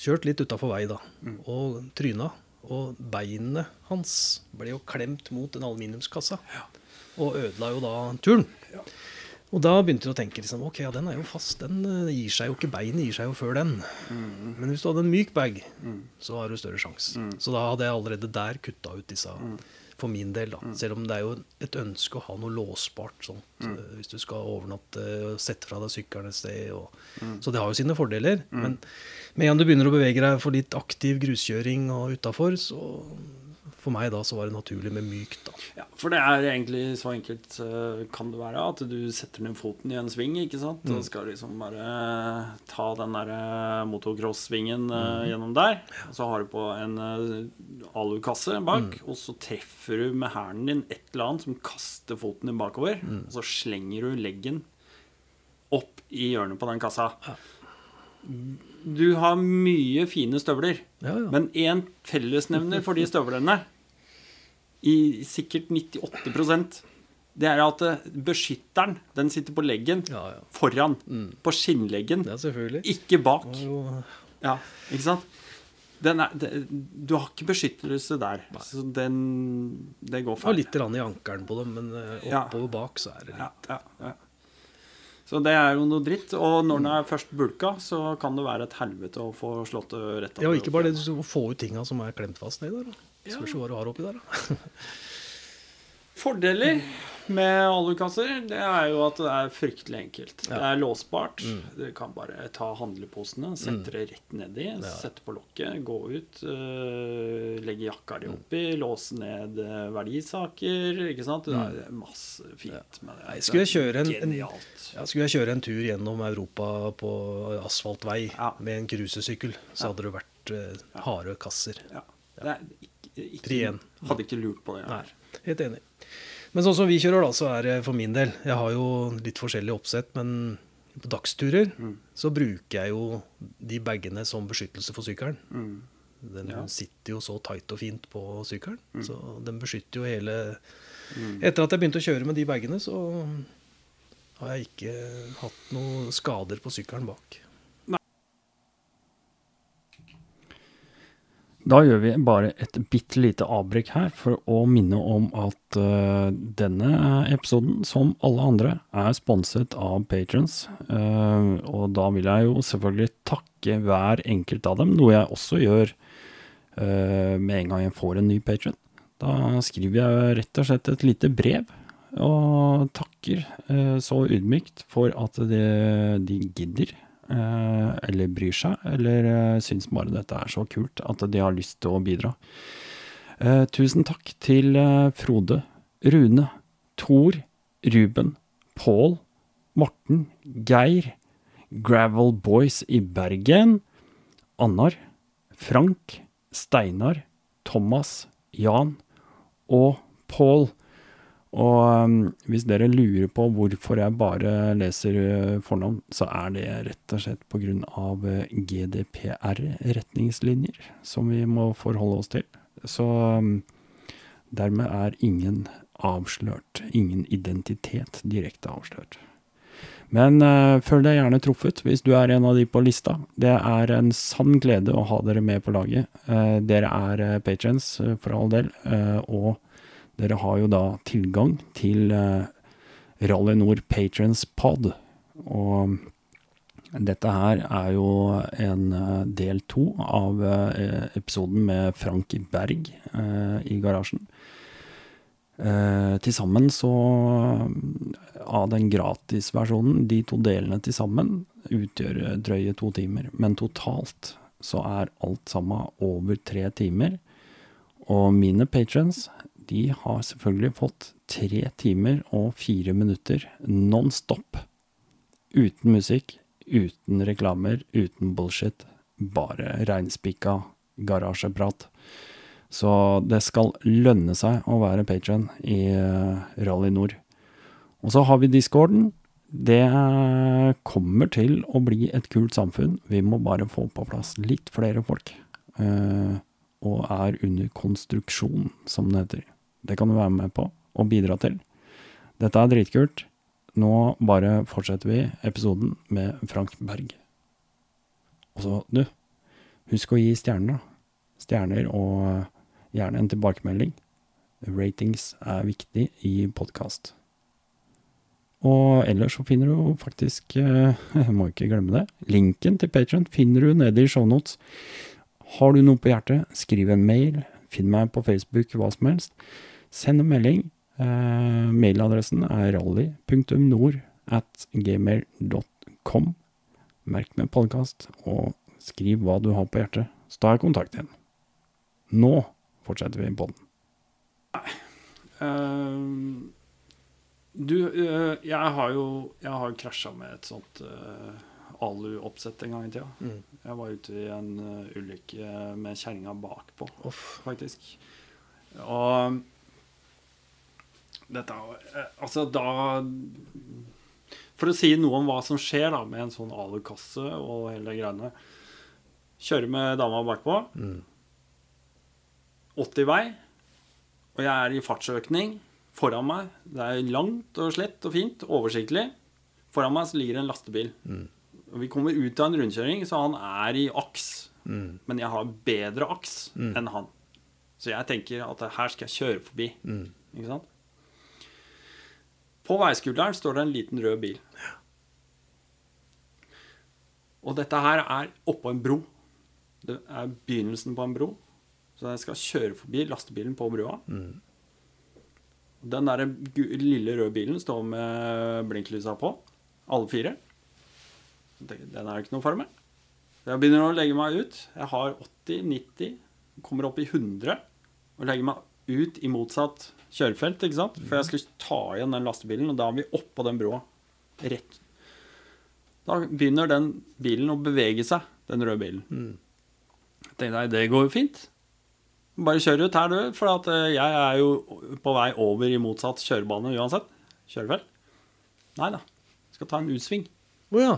kjørt litt utafor vei, da, Mm. og tryna. Og beinene hans ble jo klemt mot en aluminiumskassa. Og ødela jo da turen. Og da begynte du å tenke liksom, ok, ja, den er jo fast. Den eh, gir seg jo ikke. Beinet gir seg jo før den. Mm. Men hvis du hadde en myk bag, så har du større sjanse. Mm. Så da hadde jeg allerede der kutta ut disse. For min del, da. Mm. Selv om det er jo et ønske å ha noe låsbart. Sånt, Mm. eh, Hvis du skal overnatte og sette fra deg sykkelen et sted. Og, Mm. Så det har jo sine fordeler. Men med en gang du begynner å bevege deg for litt aktiv gruskjøring og utafor, så for meg da så var det naturlig med mykt. da. Ja, for det er egentlig så enkelt eh, kan det være at du setter ned foten i en sving, ikke sant? Mm. Og skal liksom bare ta den der eh, motocross-svingen Mm. eh, gjennom der. Og så har du på en alukasse bak, Mm. og så treffer du med hælen din et eller annet som kaster foten din bakover. Mm. Og så slenger du leggen opp i hjørnet på den kassa. Ja. Du har mye fine støvler, Ja, ja. men én fellesnevner for de støvlene, i sikkert 98% det er at eh, beskytteren, den sitter på leggen ja, ja. foran. På skinnleggen. Ikke bak. Ja, ikke sant? Den er, det, du har ikke beskyttelse der. Så den Det går feil. feil. litt i ankelen på dem, men eh, oppover bak så er det litt ja, ja. Så det er jo noe dritt. Og når den er først bulka, så kan det være et helvete å få slått det rett Ja, og ikke bare det, du får ut tinga som er klemt fast nedi der. da. Spørs se hva du har oppi der. da. Fordeler med alukasser, det er jo at det er fryktelig enkelt. Det er låsbart. Du kan bare ta handleposene, sette det rett nedi, sette på lokket, gå ut, øh, legge jakka di oppi, låse ned øh, verdisaker. Ikke sant? Det er masse fint med det. Nei, skulle jeg kjøre en- en- Ja, skulle jeg kjøre en tur gjennom Europa på asfaltvei Ja. med en cruisesykkel, så hadde det vært øh, harde kasser. Ja. Det er ikke. Hadde ikke lurt på det. Nei, helt enig. Men sånn som vi kjører, da, så er det for min del Jeg har jo litt forskjellig oppsett, men på dagsturer Mm. så bruker jeg jo de bagene som beskyttelse for sykkelen. Mm. Den Ja. Mm. sitter jo så tight og fint på sykkelen, så den beskytter jo hele Etter at jeg begynte å kjøre med de bagene, så har jeg ikke hatt noen skader på sykkelen bak. Da gjør vi bare et bitte lite avbrekk her for å minne om at uh, denne episoden, som alle andre, er sponset av patrons. Uh, og da vil jeg jo selvfølgelig takke hver enkelt av dem, noe jeg også gjør uh, med en gang jeg får en ny patron. Da skriver jeg rett og slett et lite brev og takker så ydmykt for at de, de gidder eller bryr seg, eller eh, syns bare dette er så kult at de har lyst til å bidra. Eh, tusen takk til eh, Frode, Rune, Thor, Ruben, Pål, Morten, Geir, Gravel Boys i Bergen, Annar, Frank, Steinar, Thomas, Jan og Pål. Og um, hvis dere lurer på hvorfor jeg bare leser uh, fornavn, så er det rett og slett på grunn av uh, GDPR-retningslinjer som vi må forholde oss til. Så um, dermed er ingen avslørt, ingen identitet direkte avslørt. Men uh, føl deg gjerne truffet hvis du er en av de på lista. Det er en sann glede å ha dere med på laget. Uh, dere er uh, patrons, uh, for all del, og dere har jo da tilgang til uh, Rally Nord Patrons Pod. Og dette her er jo en uh, del to av uh, episoden med Frank Berg i garasjen. Til sammen så Av den gratisversjonen, de to delene til sammen, utgjør eh, drøye to timer. Men totalt så er alt sammen over tre timer. Og mine patrons, de har selvfølgelig fått tre timer og fire minutter non stop. Uten musikk, uten reklamer, uten bullshit. Bare reinspikka garasjeprat. Så det skal lønne seg å være patron i eh, Rally Nord. Og så har vi discorden. Det kommer til å bli et kult samfunn. Vi må bare få på plass litt flere folk. Eh, og er under konstruksjon, som det heter. Det kan du være med på og bidra til. Dette er dritkult. Nå bare fortsetter vi episoden med Frank Berg. Og så, du, husk å gi stjerner, da. Stjerner og gjerne en tilbakemelding. Ratings er viktig i podkast. Og ellers så finner du faktisk, eh, jeg må ikke glemme det, linken til Patrion finner du nede i shownotes. Har du noe på hjertet, skriv en mail, finn meg på Facebook, hva som helst. Send en melding. Eh, mailadressen er rally.nord at gmail.com. Merk med podkast, og skriv hva du har på hjertet, så tar jeg kontakt igjen. Nå fortsetter vi på den. Ehm, du, eh, jeg har jo Jeg har krasja med et sånt uh, alu-oppsett en gang i tida. Mm. Jeg var ute i en eh, ulykke med kjerringa bakpå, Uff. faktisk. Og dette eh, Altså, da For å si noe om hva som skjer da med en sånn alukasse og hele de greiene. Kjører med dama bakpå. 80 vei. Og jeg er i fartsøkning foran meg. Det er langt og slett og fint. Oversiktlig. Foran meg så ligger en lastebil. Og vi kommer ut av en rundkjøring, så han er i aks. Men jeg har bedre aks enn han. Så jeg tenker at her skal jeg kjøre forbi. Ikke sant? På veiskulderen står det en liten rød bil. Og dette her er oppå en bro. Det er begynnelsen på en bro. Så jeg skal kjøre forbi lastebilen på brua. Den der lille røde bilen står med blinklysa på. Alle fire. Den den er det ikke noe for meg. Så Jeg begynner å legge meg ut. Jeg har 80, 90, kommer opp i 100. Og legger meg ut i motsatt kjørefelt, ikke sant? For jeg skal ta igjen den lastebilen, og da er vi oppå den broa. Rett. Da begynner den bilen å bevege seg, den røde bilen. Jeg tenkte nei, det går jo fint. Bare kjør ut her, du. For eh, jeg er jo på vei over i motsatt kjørebane uansett. Kjørefelt. Nei da. Skal ta en utsving. Å ja.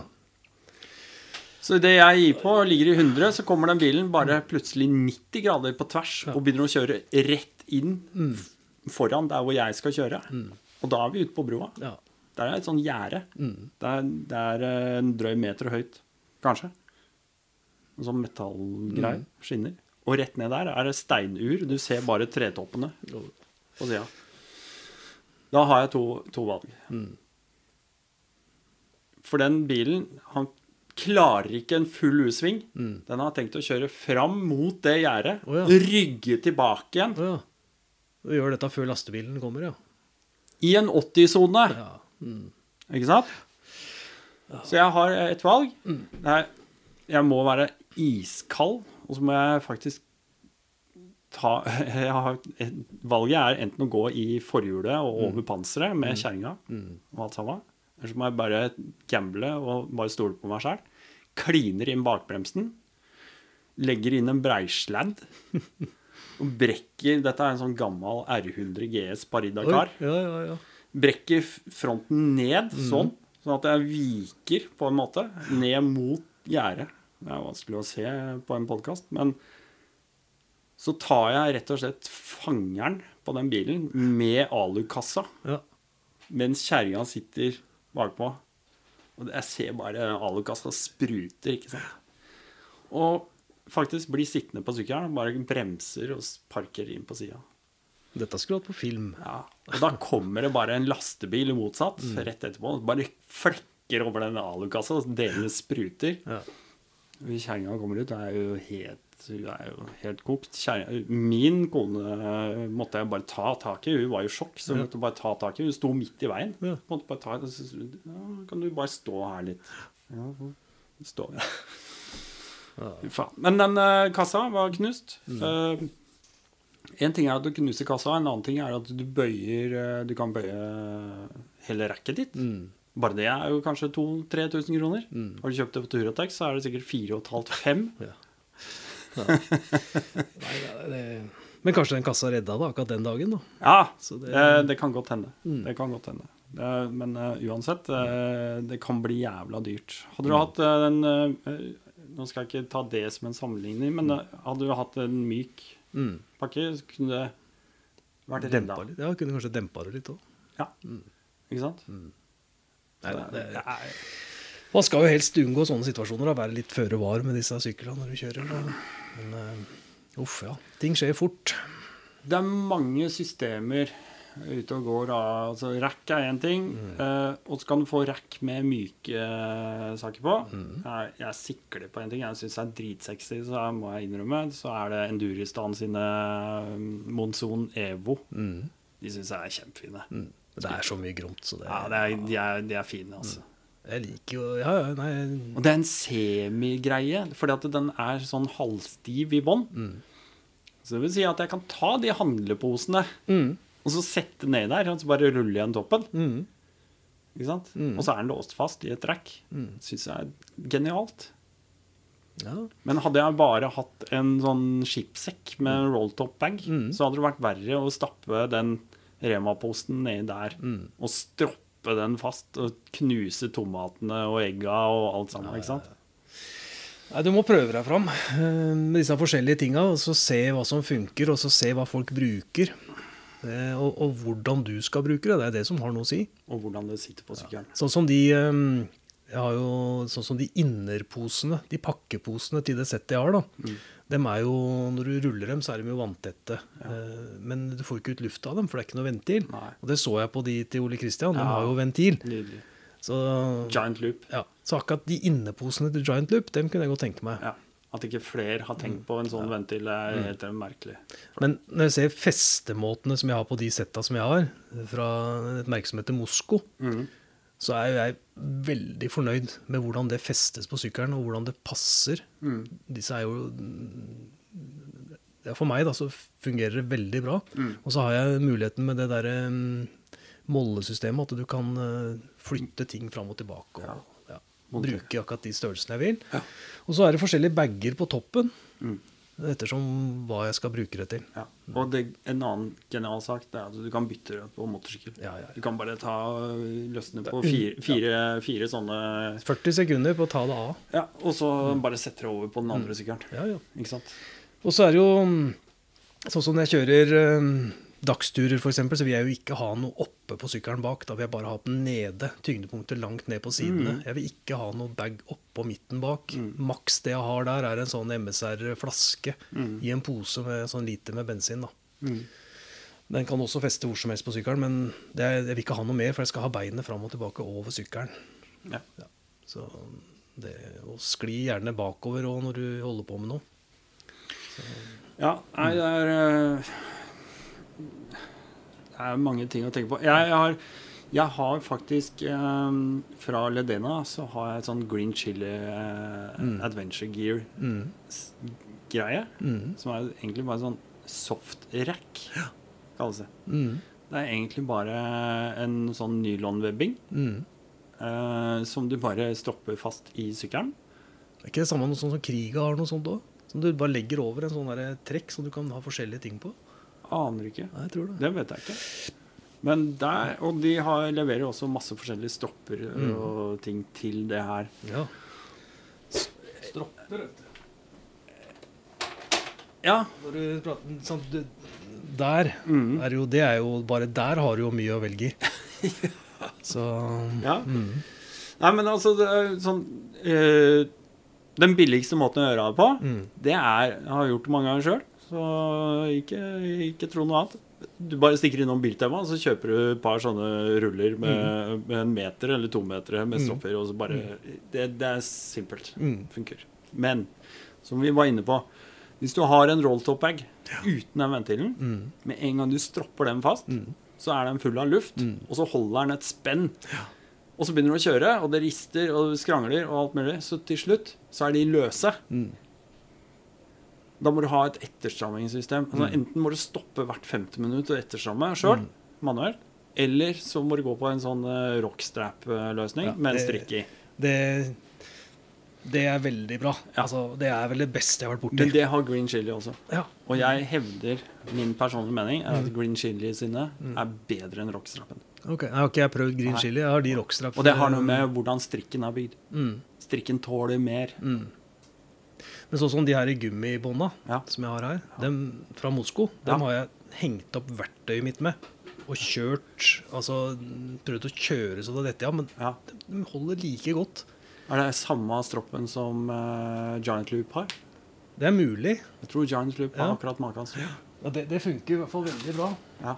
Så idet jeg gir på ligger i 100, så kommer den bilen bare plutselig 90 grader på tvers og begynner å kjøre rett inn mm. foran der hvor jeg skal kjøre. Og da er vi ute på broa. ja. Der er et sånn gjerde. Det, er- det er eh, en drøy meter høyt, kanskje. En sånn metallgreie. Skinner. Og rett ned der er det steinur. Du ser bare tretoppene på sida. Da har jeg to, to valg. For den bilen Han klarer ikke en full U-sving. Den har tenkt å kjøre fram mot det gjerdet. oh, ja. Rygge tilbake igjen. Oh, ja. Du gjør dette før lastebilen kommer, ja. I en 80-sone. ja. Ikke sant? Så jeg har et valg. Mm. er, jeg må være iskald, og så må jeg faktisk ta jeg har, Valget er enten å gå i forhjulet og over panseret med kjerringa og alt sammen. Eller så må jeg bare gamble og bare stole på meg sjæl. Kliner inn bakbremsen. Legger inn en breisladd. Og brekker Dette er en sånn gammel R100 GS Paridakar ja, ja, ja. brekker fronten ned sånn, sånn at jeg viker på en måte ned mot gjerdet. Det er vanskelig å se på en podkast, men så tar jeg rett og slett fangeren på den bilen med alukassa, ja. mens kjerringa sitter bakpå. Og jeg ser bare alukassa spruter, ikke sant. Og faktisk blir sittende på sykkelen, bare bremser og parker inn på sida. Dette skulle hatt på film. Ja, og da kommer det bare en lastebil motsatt rett etterpå. Bare flekker over den alukassa, og delene spruter. Ja. Hvis Kjerringa kommer ut, er jo helt, er jo helt kokt. Min kone eh, måtte jeg bare ta tak i. Hun var jo i sjokk, så hun måtte bare ta tak i. Hun sto midt i veien. Ja. Måtte bare ta, så- ja, kan du bare stå her litt? Ja, stå, ja. Faen. Men den eh, kassa var knust. Eh, en ting er at du knuser kassa, en annen ting er at du bøyer eh, Du kan bøye hele racket ditt. Bare det er jo kanskje 2000-3000 kroner. Har du kjøpt det på Turotex, så er det sikkert 4500-5000. Nei, det, det... Men kanskje den kassa redda det akkurat den dagen, da. Ja, Så det- det, det kan godt hende. Det kan godt hende. Det, men eh, uansett, eh, det kan bli jævla dyrt. Hadde du hatt eh, den eh, Nå skal jeg ikke ta det som en sammenligning, men eh, hadde du hatt en myk Mm. pakke, så kunne det vært redda. litt. Ja, kunne kanskje dempa det litt òg. Ja. Ikke sant? Nei, nei, det, Det er- man skal jo helst unngå sånne situasjoner. Da. Være litt føre var med disse syklene når du kjører. Da. Men eh, uff, ja. Ting skjer fort. Det er mange systemer ute og går. Altså, rack er én ting, eh, og så kan du få rack med myke eh, saker på. Jeg, jeg sikler på én ting. Jeg syns det er dritsexy, så jeg må jeg innrømme. Så er det Enduristan sine Monson Evo. Evo. De syns jeg er kjempefine. Men det er så mye gromt, så det Ja, det er, de, er, de er fine, altså. Jeg liker jo Ja, ja, nei Og det er en semigreie, fordi at den er sånn halvstiv i bånn. Så det vil si at jeg kan ta de handleposene og så sette ned der, og så bare rulle igjen toppen. Ikke sant? Og så er den låst fast i et rack. Syns jeg er genialt. ja. Men hadde jeg bare hatt en sånn skipssekk med en rolltop-bag, så hadde det vært verre å stappe den Rema-posten nedi der og stroppe den fast og knuse tomatene og egga og alt sammen. ikke sant? Nei, Du må prøve deg fram eh, med disse forskjellige tinga, og så se hva som funker, og så se hva folk bruker. Eh, Og, og hvordan du skal bruke det. Det er det som har noe å si. Og hvordan det sitter på sykkelen. Sånn som de eh, jeg har jo sånn som de innerposene, de pakkeposene til det settet jeg har, da. Dem er jo, Når du ruller dem, så er de jo vanntette. Ja. Men du får ikke ut luft av dem, for det er ikke noe ventil. Nei. Og det så jeg på de til Ole Kristian. De Ja. har jo ventil. Nydelig. Så, Giant loop. ja. så akkurat de inneposene til Giant Loop, dem kunne jeg godt tenke meg. Ja. At ikke flere har tenkt på en sånn ventil, er helt merkelig. Men når jeg ser festemåtene som jeg har på de setta som jeg har, fra et merke som heter Mosko, mm. så er jeg veldig fornøyd med hvordan det festes på sykkelen, og hvordan det passer. Mm. Disse er jo ja, For meg da, så fungerer det veldig bra. Mm. Og så har jeg muligheten med det derre um, mollesystemet, at du kan uh, flytte ting fram og tilbake. Og, ja. Bruke akkurat de størrelsene jeg vil. Ja. Og så er det forskjellige bager på toppen, Mm. ettersom hva jeg skal bruke det til. Ja. Og det, en annen genial sak det er at du kan bytte det på motorsykkel. Ja, ja, Du kan bare ta løsne på fire, fire, fire sånne 40 sekunder på å ta det av. Ja, og så bare setter det over på den andre sykkelen. Ja, ja. Ikke sant? Og så er det jo mm, sånn som jeg kjører eh, dagsturer, f.eks., så vil jeg jo ikke ha noe oppe på sykkelen bak. Da vil jeg bare ha den nede, tyngdepunktet langt ned på sidene. Mm. Jeg vil ikke ha noe bag oppå midten bak. Maks det jeg har der, er en sånn MSR-flaske Mm. i en pose med sånn liter med bensin. da. Mm. Den kan også feste hvor som helst på sykkelen, men det er, jeg vil ikke ha noe mer, for jeg skal ha beinet fram og tilbake over sykkelen. Ja. Så det, og skli gjerne bakover òg når du holder på med noe. Ja, nei, det er eh, Det er mange ting å tenke på. Jeg har, jeg har faktisk eh, Fra Ledena så har jeg et sånn green chili eh, Mm. adventure gear-greie. Mm. Mm. Som er egentlig bare sånn soft rack, kalles det. Mm. Det er egentlig bare en sånn nylonwebbing Mm. eh, som du bare stopper fast i sykkelen. Det Er ikke det samme noe sånn som Kriga har noe sånt òg? Som du bare legger over en sånn trekk som du kan ha forskjellige ting på? Aner ikke. Nei, jeg tror det. Det vet jeg ikke. Men der, Og de har, leverer også masse forskjellige stropper Mm. og ting til det her. Ja. Stropper, vet du. Ja. Når du prater sånn, du, Der Mm. er jo Det er jo Bare der har du jo mye å velge i. Så ja. mm. Nei, men altså det er sånn øh, Den billigste måten å gjøre det på, Mm. det er Jeg har gjort det mange ganger sjøl, så ikke, ikke tro noe annet. Du bare stikker innom Biltema, og så kjøper du et par sånne ruller med, med en meter eller to meter med Mm. og så bare det, det er simpelt. Mm. Funker. Men som vi var inne på, hvis du har en rolltop-bag uten den ventilen, Mm. med en gang du stropper den fast, Mm. så er den full av luft, Mm. og så holder den et spenn. Og så begynner du å kjøre, og det rister og skrangler og alt mulig. Så til slutt så er de løse. Mm. Da må du ha et etterstrammingssystem. Altså, Mm. Enten må du stoppe hvert femte minutt og etterstramme sjøl, Mm. manuelt, eller så må du gå på en sånn uh, rockstrap-løsning Ja, med en strikk i. Det, det er veldig bra. Ja. Altså, det er vel det beste jeg har vært borti. Men det har green chili også. Ja. Og jeg hevder, min personlige mening, er Mm. at green chili sine er bedre enn rockstrappen. Ok, Jeg har ikke jeg prøvd green Nei. chili. Jeg har de rockstrap. Og det har noe med hvordan strikken er bygd. mm. Strikken tåler mer. Mm. Men sånn som de her i gummibånda Ja. som jeg har her, dem fra Mosko, dem har jeg hengt opp verktøyet mitt med. Og kjørt Altså prøvd å kjøre så det detter av, men Ja. de holder like godt. Er det samme stroppen som uh, Giant Loop har? Det er mulig. Jeg tror Giant Loop har Ja. akkurat maken. Ja. Ja, det, det funker i hvert fall veldig bra. Ja.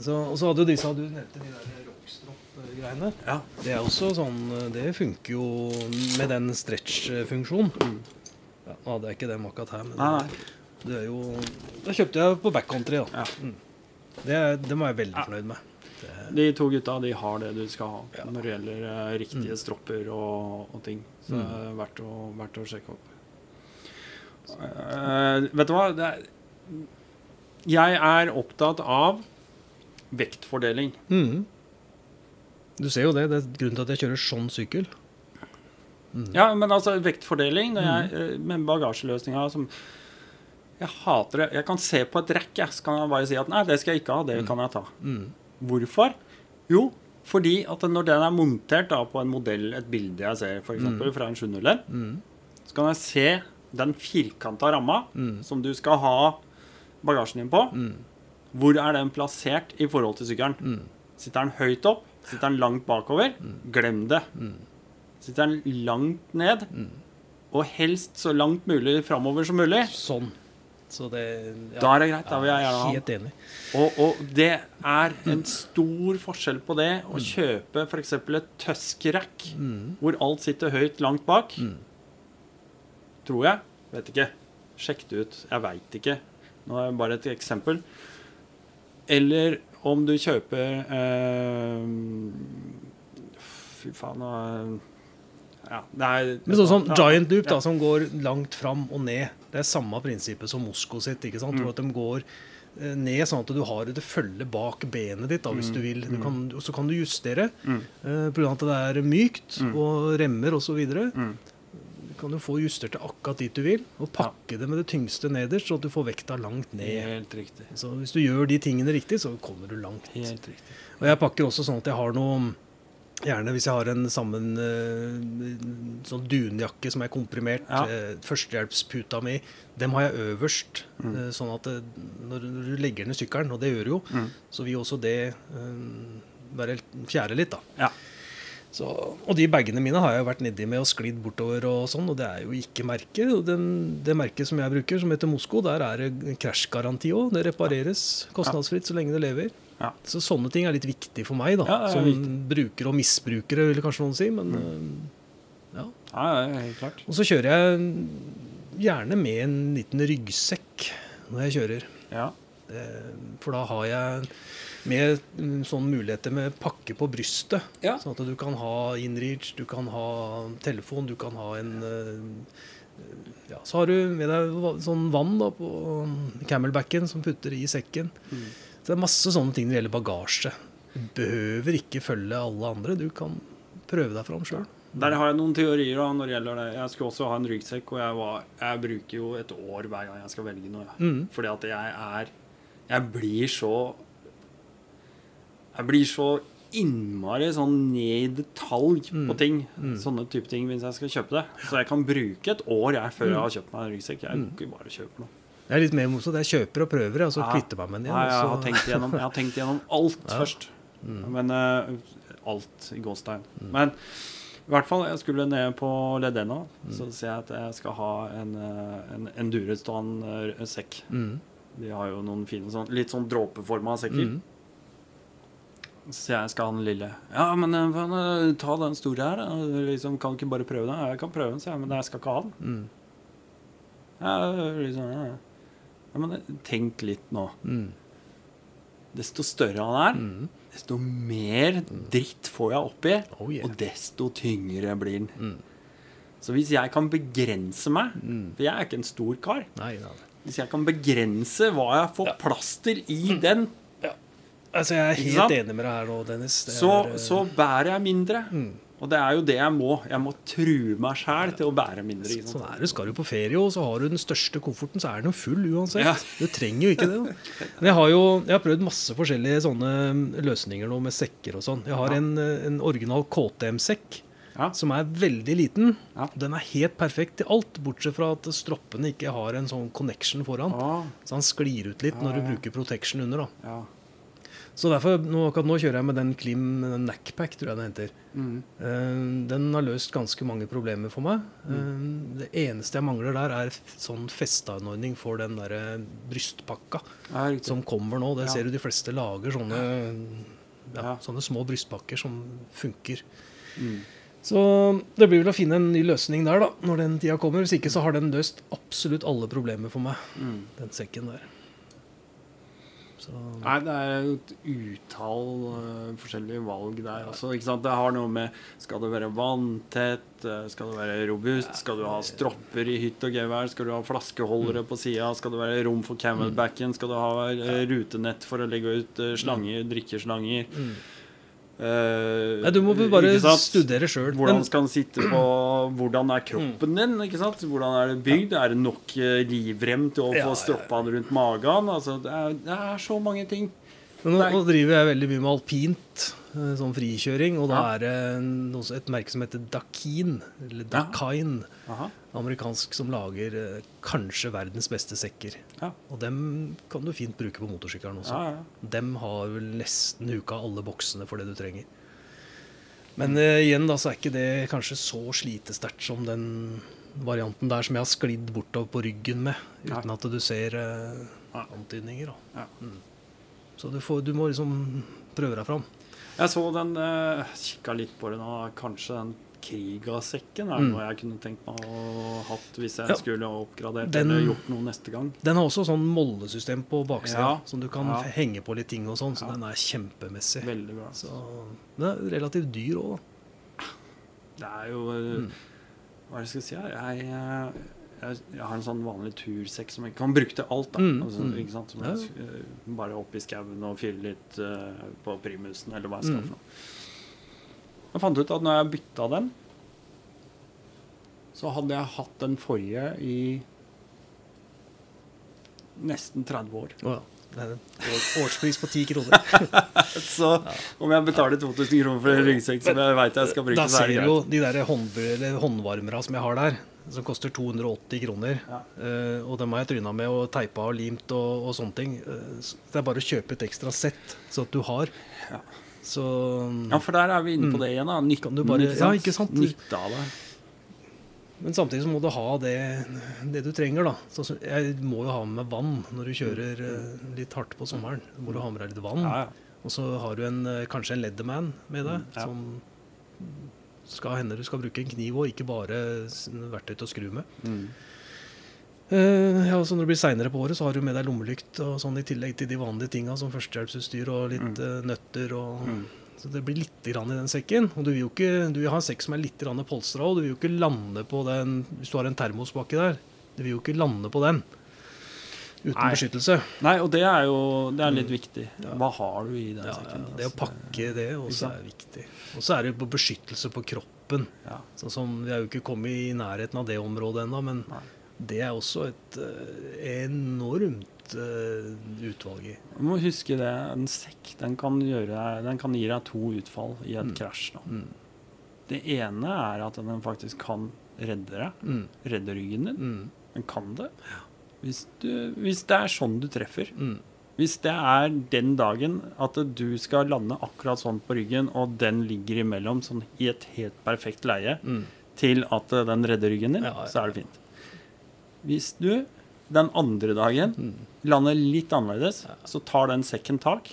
Så, og så hadde jo disse Du nevnte de der rockstrop-greiene. ja. Det er også sånn Det funker jo med den stretch-funksjonen. Mm. Ja, nå hadde jeg ikke dem akkurat her, men Nei, nei. det er jo Da kjøpte jeg på backcountry, da. Ja. Det, er- det var jeg veldig Ja. fornøyd med. De to gutta de har det du skal ha Ja. når det gjelder eh, riktige Mm. stropper og, og ting. Så Mm. det er verdt å, verdt å sjekke opp. Uh, vet du hva? Det er, jeg er opptatt av vektfordeling. Mm. Du ser jo det. Det er grunnen til at jeg kjører sånn sykkel. Ja, men altså vektfordeling jeg, eh, med bagasjeløsninga som Jeg hater det. Jeg kan se på et rekk, jeg, så kan jeg bare si at nei, det skal jeg ikke ha, det kan jeg ta. Mhm. Hvorfor? Jo, Fordi at når den er montert da, på en modell, et bilde jeg ser f.eks. Mm. fra en 701, så kan jeg se den firkanta ramma Mm. som du skal ha bagasjen din på. Hvor er den plassert i forhold til sykkelen? Mm. Sitter den høyt opp? Sitter den langt bakover? Glem det. Sitter den langt ned? Og helst så langt mulig framover som mulig. Sånn. Så det ja, Da er det greit. Da vil jeg gjerne ha. Helt enig. Og, og det er en stor forskjell på det å kjøpe f.eks. et Tusk-rack, hvor alt sitter høyt langt bak. Tror jeg. Vet ikke. Sjekk det ut. Jeg veit ikke. Nå er det bare et eksempel. Eller om du kjøper eh, Fy faen nå Ja, det er Men sånn som ja, Giant Loop, da, ja. som går langt fram og ned. Det er samme prinsippet som Mosko sitt. ikke Mm. sant? Mm. at de går eh, ned sånn at du har det følge bak benet ditt, da, hvis Mm. du vil. Du kan, og så kan du justere. mm. på grunn av at det er mykt og remmer osv. Mm. Du kan jo få justert det akkurat dit du vil, og pakke det med det tyngste nederst, så at du får vekta langt ned. Helt riktig. Så hvis du gjør de tingene riktig, så kommer du langt. Helt riktig. Og jeg pakker også sånn at jeg har noe Gjerne hvis jeg har en sammen eh, sånn dunjakke som er komprimert, Ja. eh, førstehjelpsputa mi, dem har jeg øverst. Mm. eh, sånn at eh, når du legger ned sykkelen, og det gjør du jo, Mm. så vil også det være fjære litt, da. Ja. Så, og de bagene mine har jeg jo vært nedi med og sklidd bortover og sånn, og det er jo ikke merket. Og den, det merket som jeg bruker, som heter Mosko, der er det krasjgaranti òg. Det repareres kostnadsfritt så lenge det lever. Ja. Så sånne ting er litt viktig for meg, da. Ja, som viktig. brukere og misbrukere, vil kanskje noen si. Men mm. ja. Ja, helt klart. Og så kjører jeg gjerne med en liten ryggsekk når jeg kjører. Ja. Det- For da har jeg med mm, sånne muligheter med pakke på brystet. Ja. Sånn at du kan ha inreach, du kan ha telefon, du kan ha en eh, Ja, så har du med deg sånn vann da på camelbacken som putter i sekken. Mm. Så det er masse sånne ting når det gjelder bagasje. Du behøver ikke følge alle andre. Du kan prøve deg fram sjøl. Der har jeg noen teorier da, når det gjelder det. Jeg skulle også ha en ryggsekk, og jeg, var, jeg bruker jo et år hver gang jeg skal velge noe. Mm. Fordi at jeg er Jeg blir så Jeg blir så innmari sånn ned i detalj på Mm. ting. Mm. Sånne type ting hvis jeg skal kjøpe det. Så jeg kan bruke et år jeg før jeg har kjøpt meg en ryggsekk. Jeg Mm. ikke bare kjøpe noe. Jeg er litt mer motsatt. Jeg kjøper og prøver, og så Ja. kvitter meg med den igjen. Nei, jeg har tenkt gjennom, jeg har tenkt gjennom alt Ja. først. Mm. Men uh, alt i gåstegn. Men i hvert fall, jeg skulle ned på Ledena. Så sier jeg at jeg skal ha en, eh, en endurestående eh, sekk. Mm. De har jo noen fine sånn, litt sånn dråpeforma sekker. Mm. Så jeg skal ha den lille. Ja, men ta den store her. Liksom, kan du ikke bare prøve den? Ja, jeg kan prøve den, sier jeg, men jeg skal ikke ha den. Mm. Ja, liksom, ja. Ja. ja, men eh, tenk litt nå. Mm. Desto større han er, Mm. desto mer dritt får jeg oppi, Oh yeah. og desto tyngre blir den. Mm. Så hvis jeg kan begrense meg, Mm. for jeg er ikke en stor kar Nei, nei. Hvis jeg kan begrense hva jeg får plass til i den, Altså, jeg er helt enig med deg her nå, Dennis. Så, er, eh, så bærer jeg mindre. mm. Og det er jo det jeg må. Jeg må true meg sjæl til å bære mindre. Sånn er det. Skal du på ferie, og så har du den største kofferten, så er den jo full uansett. Ja. Du trenger jo ikke det. Da. Men jeg har jo jeg har prøvd masse forskjellige sånne løsninger nå med sekker og sånn. Jeg har Ja. en, eh, en original KTM-sekk Ja. som er veldig liten. Den er helt perfekt til alt, bortsett fra at stroppene ikke har en sånn connection foran. Ah, Så han sklir ut litt når du bruker protection under. da. Så derfor, nå, akkurat nå kjører jeg med den Klim Nackpack, tror jeg den heter. Mm. Uh, Den har løst ganske mange problemer for meg. Mm. Uh, Det eneste jeg mangler der, er sånn festeanordning for den der brystpakka Ja, som kommer nå. Det Ja. ser du de fleste lager sånne, ja, Ja. sånne små brystpakker som funker. Mm. Så det blir vel å finne en ny løsning der, da, når den tida kommer. Hvis ikke så har den løst absolutt alle problemer for meg, Mm. den sekken der. Så Nei, det er et utall uh, forskjellige valg der også. Det har noe med Skal det være vanntett? Eh, Skal det være robust? Skal du ha stropper i hytt og gevær? Skal du ha flaskeholdere på sida? Skal det være rom for camelbacken? Skal du ha uh, rutenett for å legge ut uh, slanger, drikkeslanger? Mm. Eh, Nei, du må bare studere sjøl. Hvordan skal den sitte på Hvordan er kroppen din? ikke sant? Hvordan er det bygd? Er det nok eh, livrem til å få ja, stroppa den rundt magen? Altså, det, er, det er så mange ting. Men nå, nå driver jeg veldig mye med alpint, eh, sånn frikjøring, og da Ja. er det noe, et merke som heter Dakin, eller Dakine, Ja. amerikansk, som lager eh, kanskje verdens beste sekker. Ja. Og dem kan du fint bruke på motorsykkelen også. Dem har vel nesten huka alle boksene for det du trenger. Men uh, igjen da, så er ikke det kanskje så slitesterkt som den varianten der som jeg har sklidd bortover på ryggen med, uten at du ser uh, antydninger. da. Ja. Mm. Så du, får, du må liksom prøve deg fram. Jeg så den, eh, kikka litt på den, kanskje den Kriga-sekken er Mm. noe jeg kunne tenkt meg å hatt hvis jeg Ja. skulle oppgradert Den- eller gjort noe neste gang. Den har også sånn mollesystem på baksida, Ja. som du kan Ja. henge på litt ting og sånn, så den er kjempemessig. Veldig bra. Så den er relativt dyr òg. Det er jo uh, Mm. Hva er det jeg skal si her? Jeg, uh, jeg, jeg har en sånn vanlig tursekk som jeg kan bruke til alt. da Mm, altså, mm. ikke sant? Som jeg, uh, bare opp i skauen og fylle litt uh, på primusen, eller hva jeg skal Mm. for noe. Jeg fant ut at når jeg bytta den, så hadde jeg hatt den forrige i nesten 30 år. Oh, ja. Årspris på 10 kroner. Så om jeg betaler 2000 kroner for en ryggsekk som jeg veit jeg skal bruke, Da så er ser du jo de der hånd, håndvarmere som jeg har der, som koster 280 kroner. Ja. Eh, og dem har jeg tryna med og teipa og limt og, og sånne ting. Eh, så det er bare å kjøpe et ekstra sett, så at du har. Ja. Så Ja, for der er vi inne på Mm. det igjen. da Nytten, bare- ikke ja, ikke sant? Nytte av det. Men samtidig så må du ha det, det du trenger, da. Så jeg må jo ha med meg vann når du kjører eh, litt hardt på sommeren. Du må du ha med deg litt vann. Ja, ja. Og så har du en, kanskje en Leatherman med deg, Mm, som skal hende du skal bruke en kniv og ikke bare verktøy til å skru med. Mm. Uh, ja, så Når det blir seinere på året, så har du med deg lommelykt og sånn i tillegg til de vanlige tinga som førstehjelpsutstyr og litt Mm. uh, nøtter. og... Mm. Så det blir litt grann i den sekken. Og du vil jo ikke, du vil ha en sekk som er litt polstra, og du vil jo ikke lande på den hvis du har en termos baki der. Du vil jo ikke lande på den uten Nei. beskyttelse. Nei, og det er jo det er litt Mm. viktig. Ja. Hva har du i den Ja, ja, sekken? det å pakke det også er viktig. Og så er det på beskyttelse på kroppen. Ja. Sånn som Vi er jo ikke kommet i nærheten av det området ennå, men Nei. det er også et eh, enormt eh, utvalg i. Du må huske det. En sekk den kan, gjøre, den kan gi deg to utfall i et Mm. krasj. Mm. Det ene er at den faktisk kan redde deg. Mm. Redde ryggen din. Mm. Den kan det. Hvis, du, hvis det er sånn du treffer. Mm. Hvis det er den dagen at du skal lande akkurat sånn på ryggen, og den ligger imellom sånn i et helt perfekt leie Mm. til at eh, den redder ryggen din, Ja, ja, så er det fint. Hvis du den andre dagen Mm. lander litt annerledes, Ja. så tar den sekken tak,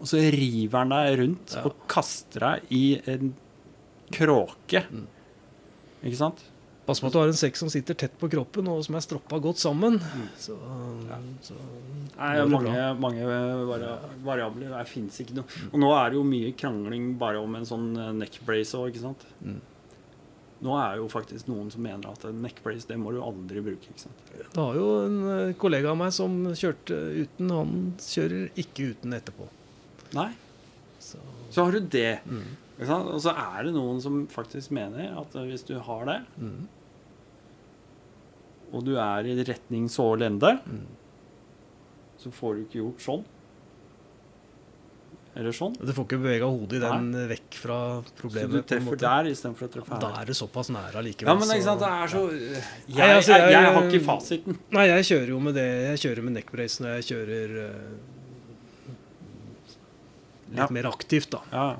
og så river den deg rundt og kaster deg i en kråke. Mm. Ikke sant? Pass på at du har en sekk som sitter tett på kroppen, og som er stroppa godt sammen. Mm. Så, Ja. så Det er mange, mange vari variabler. Det fins ikke noe. Og nå er det jo mye krangling bare om en sånn eh, neckbrace òg, ikke sant. Mm. Nå er det jo faktisk noen som mener at en neckbrace, det må du aldri bruke. ikke sant? Det har jo en eh, kollega av meg som kjørte uten. Han kjører ikke uten etterpå. Nei. Så, Så har du det. mm. Og så er det noen som faktisk mener at eh, hvis du har det, Mm. Og du er i retning så lende, Mm. så får du ikke gjort sånn. Eller sånn. Du får ikke bevega hodet i den Nei. vekk fra problemet. Så du treffer der istedenfor å treffe Da er det såpass nære allikevel. Ja, men ikke sant, det er så Jeg, Nei, altså, jeg, jeg- jeg har ikke fasiten. Nei, jeg kjører jo med det. Jeg kjører med neckbrace når jeg kjører uh, litt Ja. mer aktivt, da. Ja,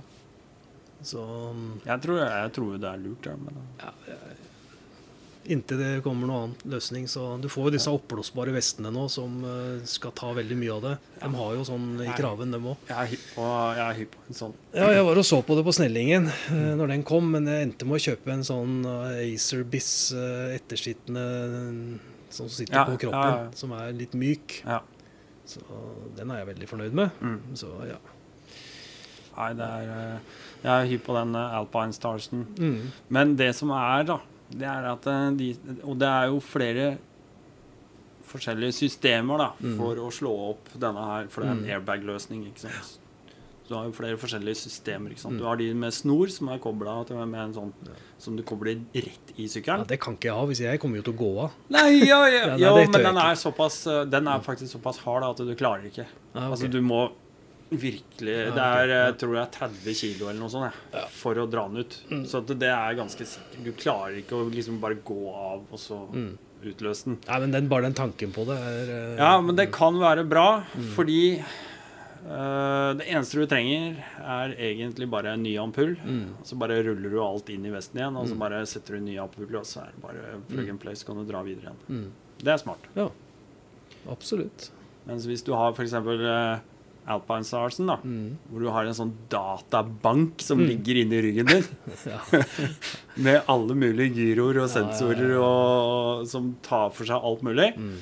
Så mm, jeg tror, jeg tror det er lurt, ja. Men, inntil det kommer noen annen løsning, så Du får jo disse oppblåsbare vestene nå som eh, skal ta veldig mye av det. De har jo sånn i kraven, dem òg. jeg er hypp på, en sånn. Ja, jeg var og så på det på Snellingen eh, når den kom, men jeg endte med å kjøpe en sånn eh, Acer Biss eh, ettersittende som sitter Ja, på kroppen, ja. som er litt myk. Ja. Så den er jeg veldig fornøyd med. Mm. Så ja. Nei, det er Jeg er hypp på den Alpine Starsen. Mm. Men det som er, da, det er at eh, de Og det er jo flere forskjellige systemer da, Mm. for å slå opp denne her, for det er en Mm. airbag-løsning. ikke sant? Du har jo flere forskjellige systemer. ikke sant? Mm. Du har de med snor, som er kobla med en sånn Ja. som du kobler rett i ja, sykkelen. Det kan ikke jeg ha, hvis jeg kommer jo til å gå av. Nei, ja, ja, Ja, ja men den er, såpass, eh, den er faktisk såpass hard da, at du klarer ikke. Ah, okay. Altså, du må Virkelig. Ja, Det er, ja. jeg tror er 30 kilo eller noe sånt jeg, for å dra den ut. Så at det er ganske sikkert. Du klarer ikke å liksom bare gå av og så utløse den. Nei, men den, bare den tanken på det er uh, Ja, men det kan være bra, fordi uh, det eneste du trenger, er egentlig bare en ny ampull. Mm. Så bare ruller du alt inn i vesten igjen, og så bare setter du en ny ampull, og så er det bare plug and play, så kan du dra videre igjen. Mm. Det er smart. Ja. Absolutt. Mens hvis du har f.eks. Uh, Alpine Starsen, da, Mm. hvor du har en sånn databank som Mm. ligger inni ryggen din, med alle mulige gyroer og Ja, ja, sensorer ja. Og, som tar for seg alt mulig Mm.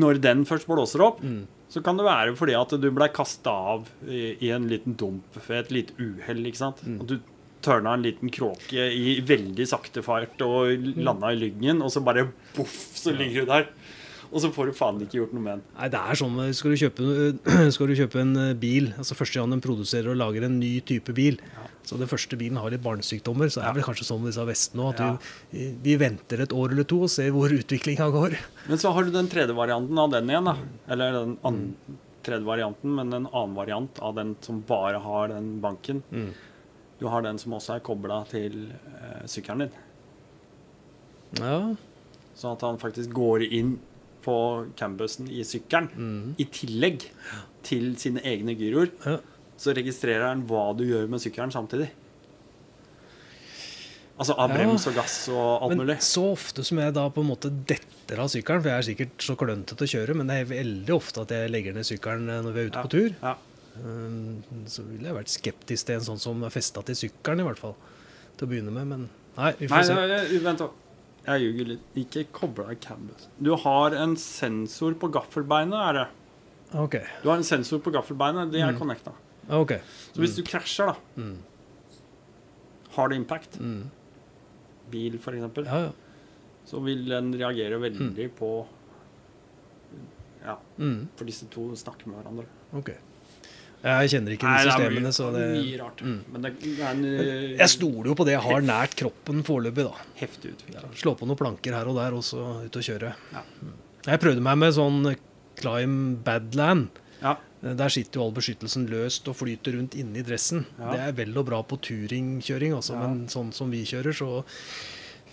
Når den først blåser opp, Mm. så kan det være fordi at du ble kasta av i, i en liten dump ved et lite uhell. ikke sant? Mm. At du tørna en liten kråke i veldig sakte fart og landa i lyngen, og så bare boff, så ligger du der. Og så får du faen ikke gjort noe med den. Nei, det er sånn, skal du kjøpe, skal du kjøpe en eh, bil, altså første gang den produserer og lager en ny type bil, så den første bilen har litt barnesykdommer, så er det vel kanskje sånn med disse vestene òg. at Ja. vi, vi venter et år eller to og ser hvor utviklinga går. Men så har du den tredje varianten av den igjen. da. Eller den an tredje varianten, men en annen variant av den som bare har den banken. Mm. Du har den som også er kobla til eh, sykkelen din. Ja. Sånn at han faktisk går inn på campusen i sykkelen. Mm. I tillegg til sine egne gyroer. Ja. Så registrerer han hva du gjør med sykkelen samtidig. Altså av Ja. brems og gass og alt Men mulig. så ofte som jeg da på en måte detter av sykkelen, for jeg er sikkert så klønete å kjøre, men det er veldig ofte at jeg legger ned sykkelen eh, når vi er ute Ja. på tur. Ja. Um, Så ville jeg vært skeptisk til en sånn som er festa til sykkelen, i hvert fall. Til å begynne med, men nei, vi får Nei, se. nei, vent da. Jeg ljuger litt. Ikke kobla i canvas. Du har en sensor på gaffelbeinet, er det. OK. Du har en sensor på gaffelbeinet, det er Mm. connecta. Okay. Så hvis du krasjer, da, Mm. hard impact, Mm. bil for eksempel Ja, ja. så vil den reagere veldig på Ja, Mm. for disse to snakker med hverandre. OK. Jeg kjenner ikke de systemene, så det mye rart. Mm. Men det det en Jeg stoler jo på det jeg har nært kroppen foreløpig, da. heftig Ja, utvikling. slå på noen planker her og der, og så ut og kjøre. Ja. Jeg prøvde meg med sånn Climb Badland. Ja. Der sitter jo all beskyttelsen løst og flyter rundt inni dressen. Det er vel og bra på turingkjøring, altså, men sånn som vi kjører, så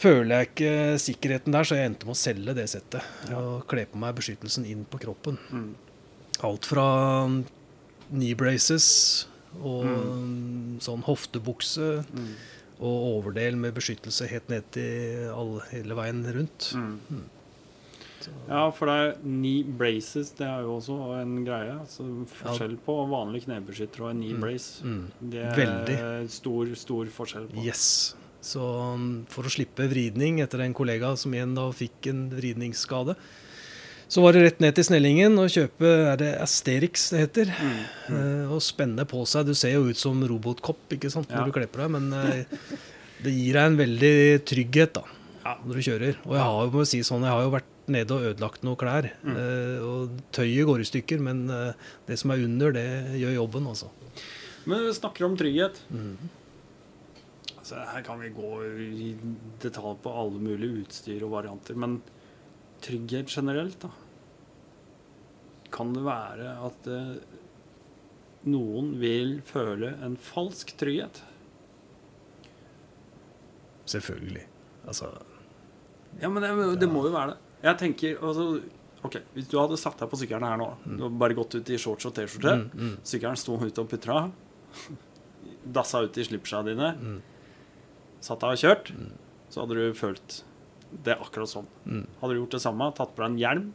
føler jeg ikke sikkerheten der, så jeg endte med å selge det settet. Og kle på meg beskyttelsen inn på kroppen. Mm. Alt fra knee braces og Mm. sånn hoftebukse Mm. og overdel med beskyttelse helt ned til all, hele veien rundt. Mm. Ja, for det er knee braces, det er jo også en greie. Altså forskjell på vanlig knebeskytter og en knee Mm. brace. mm. Det er Veldig. stor, stor forskjell på. Yes. Så um, for å slippe vridning etter en kollega som igjen da fikk en vridningsskade, så var det rett ned til Snellingen og kjøpe er det Asterix det heter. Mm. Mm. Og spenne på seg. Du ser jo ut som robotkopp ikke sant, når Ja. du kler på deg, men eh, det gir deg en veldig trygghet da, Ja. når du kjører. Og jeg har jo, si sånn, jeg har jo vært nede og ødelagt noen klær. Mm. eh, og tøyet går i stykker, men det som er under, det gjør jobben, altså. Men vi snakker om trygghet. Mm. Altså, her kan vi gå i detalj på alle mulige utstyr og varianter, men trygghet generelt, da. Kan det være at eh, noen vil føle en falsk trygghet? Selvfølgelig. Altså, Ja, men det, det må jo være det. Jeg tenker altså, Ok, Hvis du hadde satt deg på sykkelen her nå, du hadde bare gått ut i shorts og T-skjorte, mm, mm, sykkelen sto ute og putra, dassa ut i slipsa dine, mm, satt deg og kjørt, Mm. så hadde du følt det akkurat sånn. mm. Hadde du gjort det samme, tatt på deg en hjelm,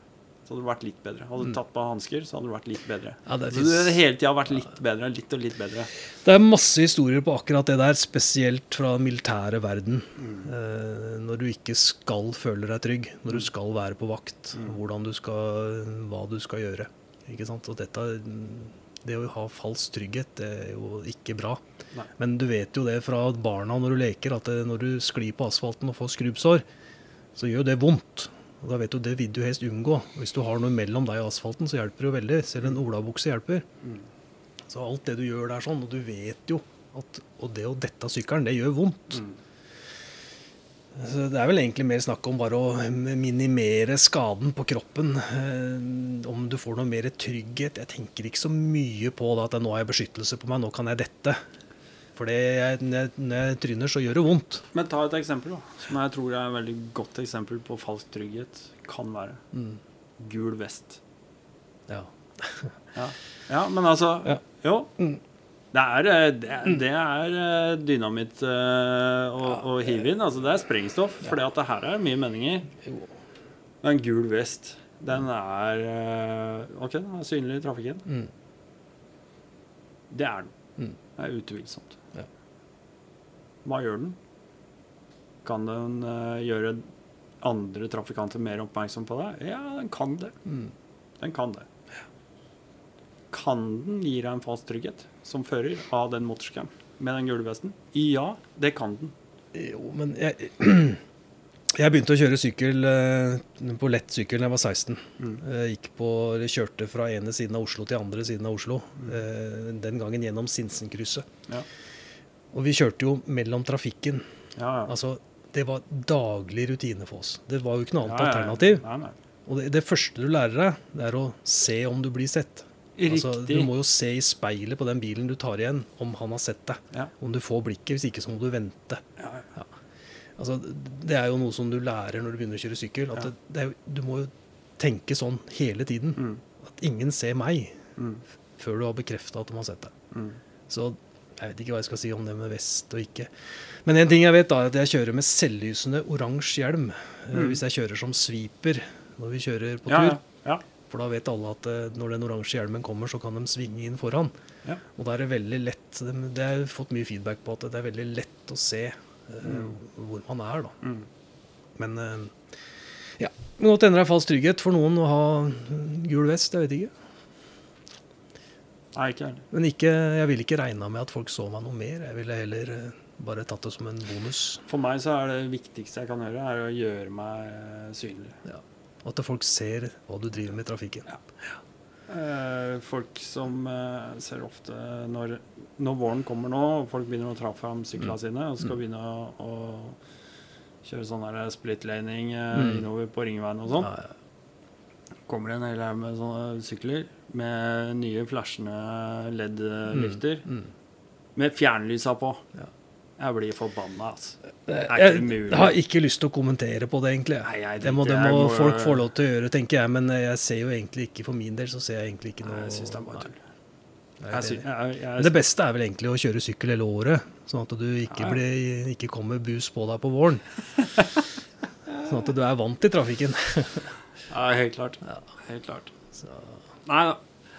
så hadde du vært litt bedre. Hadde du Mm. tatt på hansker, så hadde du vært litt bedre. Ja, det, Så du hadde hele tida vært litt bedre, litt og litt bedre. det er masse historier på akkurat det der, spesielt fra den militære verden. Eh, når du ikke skal føle deg trygg, når du skal være på vakt, Mm. hvordan du skal, hva du skal gjøre. Ikke sant? Og dette, det å ha falsk trygghet, det er jo ikke bra. Nei. Men du vet jo det fra barna når du leker, at når du sklir på asfalten og får skrubbsår, så gjør det vondt. Og da vet du, Det vil du helst unngå. Hvis du har noe mellom deg og asfalten, så hjelper det jo veldig. Selv en olabukse hjelper. Så alt det du gjør der sånn, og du vet jo at Og det å dette sykkelen, det gjør vondt. Så det er vel egentlig mer snakk om bare å minimere skaden på kroppen. Eh, Om du får noe mer trygghet. Jeg tenker ikke så mye på at nå har jeg beskyttelse på meg, nå kan jeg dette. For når jeg- tryner, så gjør det vondt. Men ta et eksempel, da. Som jeg tror er et veldig godt eksempel på falsk trygghet. Kan være. Mm. Gul vest. Ja. Ja, ja men altså Ja. Jo. Mm. Det er, eh, det, det er eh, dynamitt eh, å, å hive inn. Altså, det er sprengstoff. For det her er mye meninger. Men En gul vest, den er eh, OK, den er synlig i trafikken. Mm. Det er den. Mm. Det er utvilsomt. Hva gjør den? Kan den uh, gjøre andre trafikanter mer oppmerksom på deg? Ja, den kan det. Mm. Den kan det. Kan den gi deg en falsk trygghet som fører av den motorsykkelen med den gule vesten? Ja, det kan den. Jo, men jeg, jeg begynte å kjøre sykkel eh, på lett sykkel da jeg var 16. Mm. Jeg gikk på, kjørte fra ene siden av Oslo til andre siden av Oslo. Mm. eh, Den gangen gjennom Sinsenkrysset. Ja. Og vi kjørte jo mellom trafikken. Ja, ja. Altså, det var daglig rutine for oss. Det var jo ikke noe annet alternativ. Nei, nei. Og det, det første du lærer deg, det er å se om du blir sett. Altså, du må jo se i speilet på den bilen du tar igjen, om han har sett deg. Ja. Om du får blikket. Hvis ikke så må du vente. Ja, ja. Altså, det er jo noe som du lærer når du begynner å kjøre sykkel. At det, det jo- du må jo tenke sånn hele tiden. Mm. At ingen ser meg Mm. før du har bekrefta at de har sett deg. Mm. Så jeg vet ikke hva jeg skal si om det med vest og ikke. Men en ting jeg vet, da, er at jeg kjører med selvlysende oransje hjelm eh, Mm. hvis jeg kjører som sviper når vi kjører på tur. ja. ja. For da vet alle at eh, når den oransje hjelmen kommer, så kan de svinge inn foran. Ja. Og da er det veldig lett Det har jeg fått mye feedback på, at det er veldig lett å se eh, hvor man er, da. Mm. Men uh, ja. Men nå tenner er falsk trygghet for noen å ha gul vest, jeg vet ikke. Nei, ikke heller. Men ikke, jeg ville ikke regna med at folk så meg noe mer. Jeg ville heller eh, bare tatt det som en bonus. For meg så er det viktigste jeg kan gjøre, er å gjøre meg synlig. synlig. Og at folk ser hva du driver med i trafikken. Ja. folk som eh, ser ofte når, når våren kommer nå, og folk begynner å traffe fram syklene Mm. sine og skal Mm. begynne å, å kjøre sånn split-laning eh, Mm. innover på ringveien og sånn, Ja, ja. kommer det en hel haug med sånne sykler med nye flashende LED-lykter Mm. med fjernlysa på. Ja. Jeg blir forbanna, altså. Jeg, er ikke mulig. jeg har ikke lyst til å kommentere på det, egentlig. Nei, jeg Det må, det må jeg folk få lov til å gjøre, tenker jeg. Men jeg ser jo egentlig ikke, for min del, så ser jeg egentlig ikke Nei, noe Jeg syns det er bare tull. Nei, det- det beste er vel egentlig å kjøre sykkel hele året, sånn at du ikke, blir, ikke kommer bus på deg på våren. Sånn at du er vant til trafikken. ja, helt klart. Ja. Helt klart. Så, Nei da.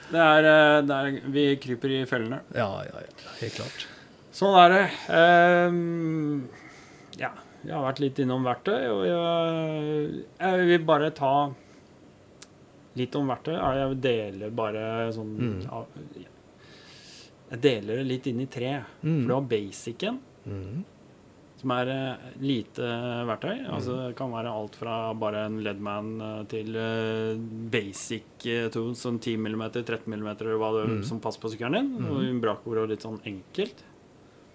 Det er, eh, det er Vi kryper i fellene. ja, ja, ja, helt klart. Sånn er det. Um, ja, jeg har vært litt innom verktøy, og jeg, jeg vil bare ta litt om verktøy. Jeg deler bare sånn Mm. Jeg deler det litt inn i tre. Mm. For du har basicen, Mhm. Som er eh, lite verktøy. Altså Det kan være alt fra bare en Ledman eh, til eh, basic eh, tools, sånn 10 mm, 13 mm, hva det, Mm. som passer på sykkelen din. Mm. Og brakord og litt sånn enkelt.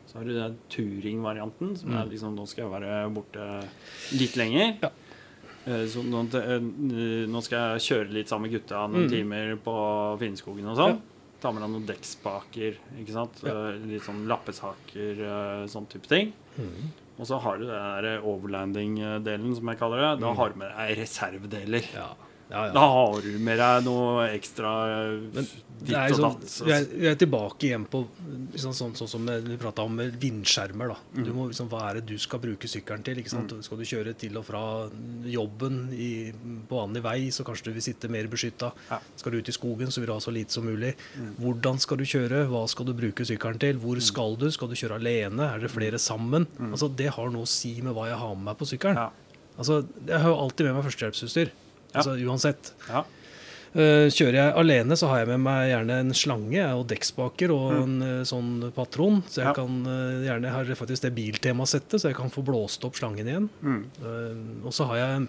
Så har du den Turing-varianten, som er Mm. liksom Nå skal jeg være borte litt lenger. Ja. Eh, Så nå, eh, nå skal jeg kjøre litt sammen med gutta noen Mm. timer på Finnskogen og sånn. Ja. Ta med deg noen dekkspaker, ikke sant. Ja. Eh, Litt sånn lappesaker, eh, sånn type ting. Mm. Og så har du den overlanding-delen, som jeg kaller det. Da Mm. har du med deg reservedeler. Ja. Ja, ja. Da har du med deg noe ekstra Men ditt og sånn, datt. så- vi, er, vi er tilbake igjen på sånn, sånn, sånn som vi prata om med vindskjermer. da. Mm. Du må liksom, Hva er det du skal bruke sykkelen til? ikke sant? Skal du kjøre til og fra jobben i, på vanlig vei, så kanskje du vil sitte mer beskytta. Ja. Skal du ut i skogen, så vil du ha så lite som mulig. Mm. Hvordan skal du kjøre? Hva skal du bruke sykkelen til? Hvor skal du? Skal du kjøre alene? Er det flere sammen? Altså, Det har noe å si med hva jeg har med meg på sykkelen. Mm. Altså, Jeg har jo alltid med meg førstehjelpsutstyr. Ja. Altså, uansett. Ja. Uh, Kjører jeg alene, så har jeg med meg gjerne en slange og dekkspaker og Mm. en eh, sånn patron. Så jeg Ja. kan uh, gjerne har faktisk det biltemasettet, så jeg kan få blåst opp slangen igjen. Mm. Og så har jeg en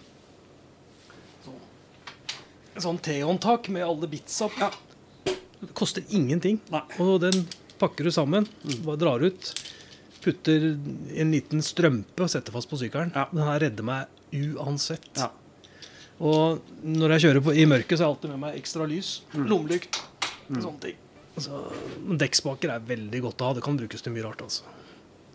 sånn T-håndtak med alle bitsa på. Det koster ingenting. Nei. Og den pakker du sammen. Bare drar ut. putter en liten strømpe og setter fast på sykkelen. Ja. Den her redder meg uansett. Ja. Og når jeg kjører på, i mørket, så har jeg alltid med meg ekstra lys. Mm. Lommelykt. Sånne ting. Så, dekkspaker er veldig godt å ha. Det kan brukes til mye rart. altså.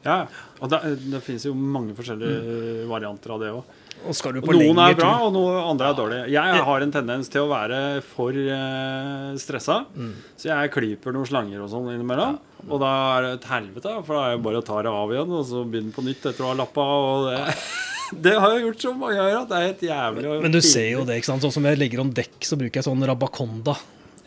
Ja, og det, det finnes jo mange forskjellige varianter av det òg. Noen er bra, og noen andre er dårlige. Jeg har en tendens til å være for uh, stressa, Mm. så jeg klyper noen slanger og sånn innimellom. Og da er det et helvete, for da er det bare å ta det av igjen og så begynne på nytt etter å ha lappa. Og det, det har jeg gjort så mange ganger at det er helt jævlig. Men du ser jo det. ikke sant? Sånn som jeg legger om dekk, så bruker jeg sånn Rabaconda.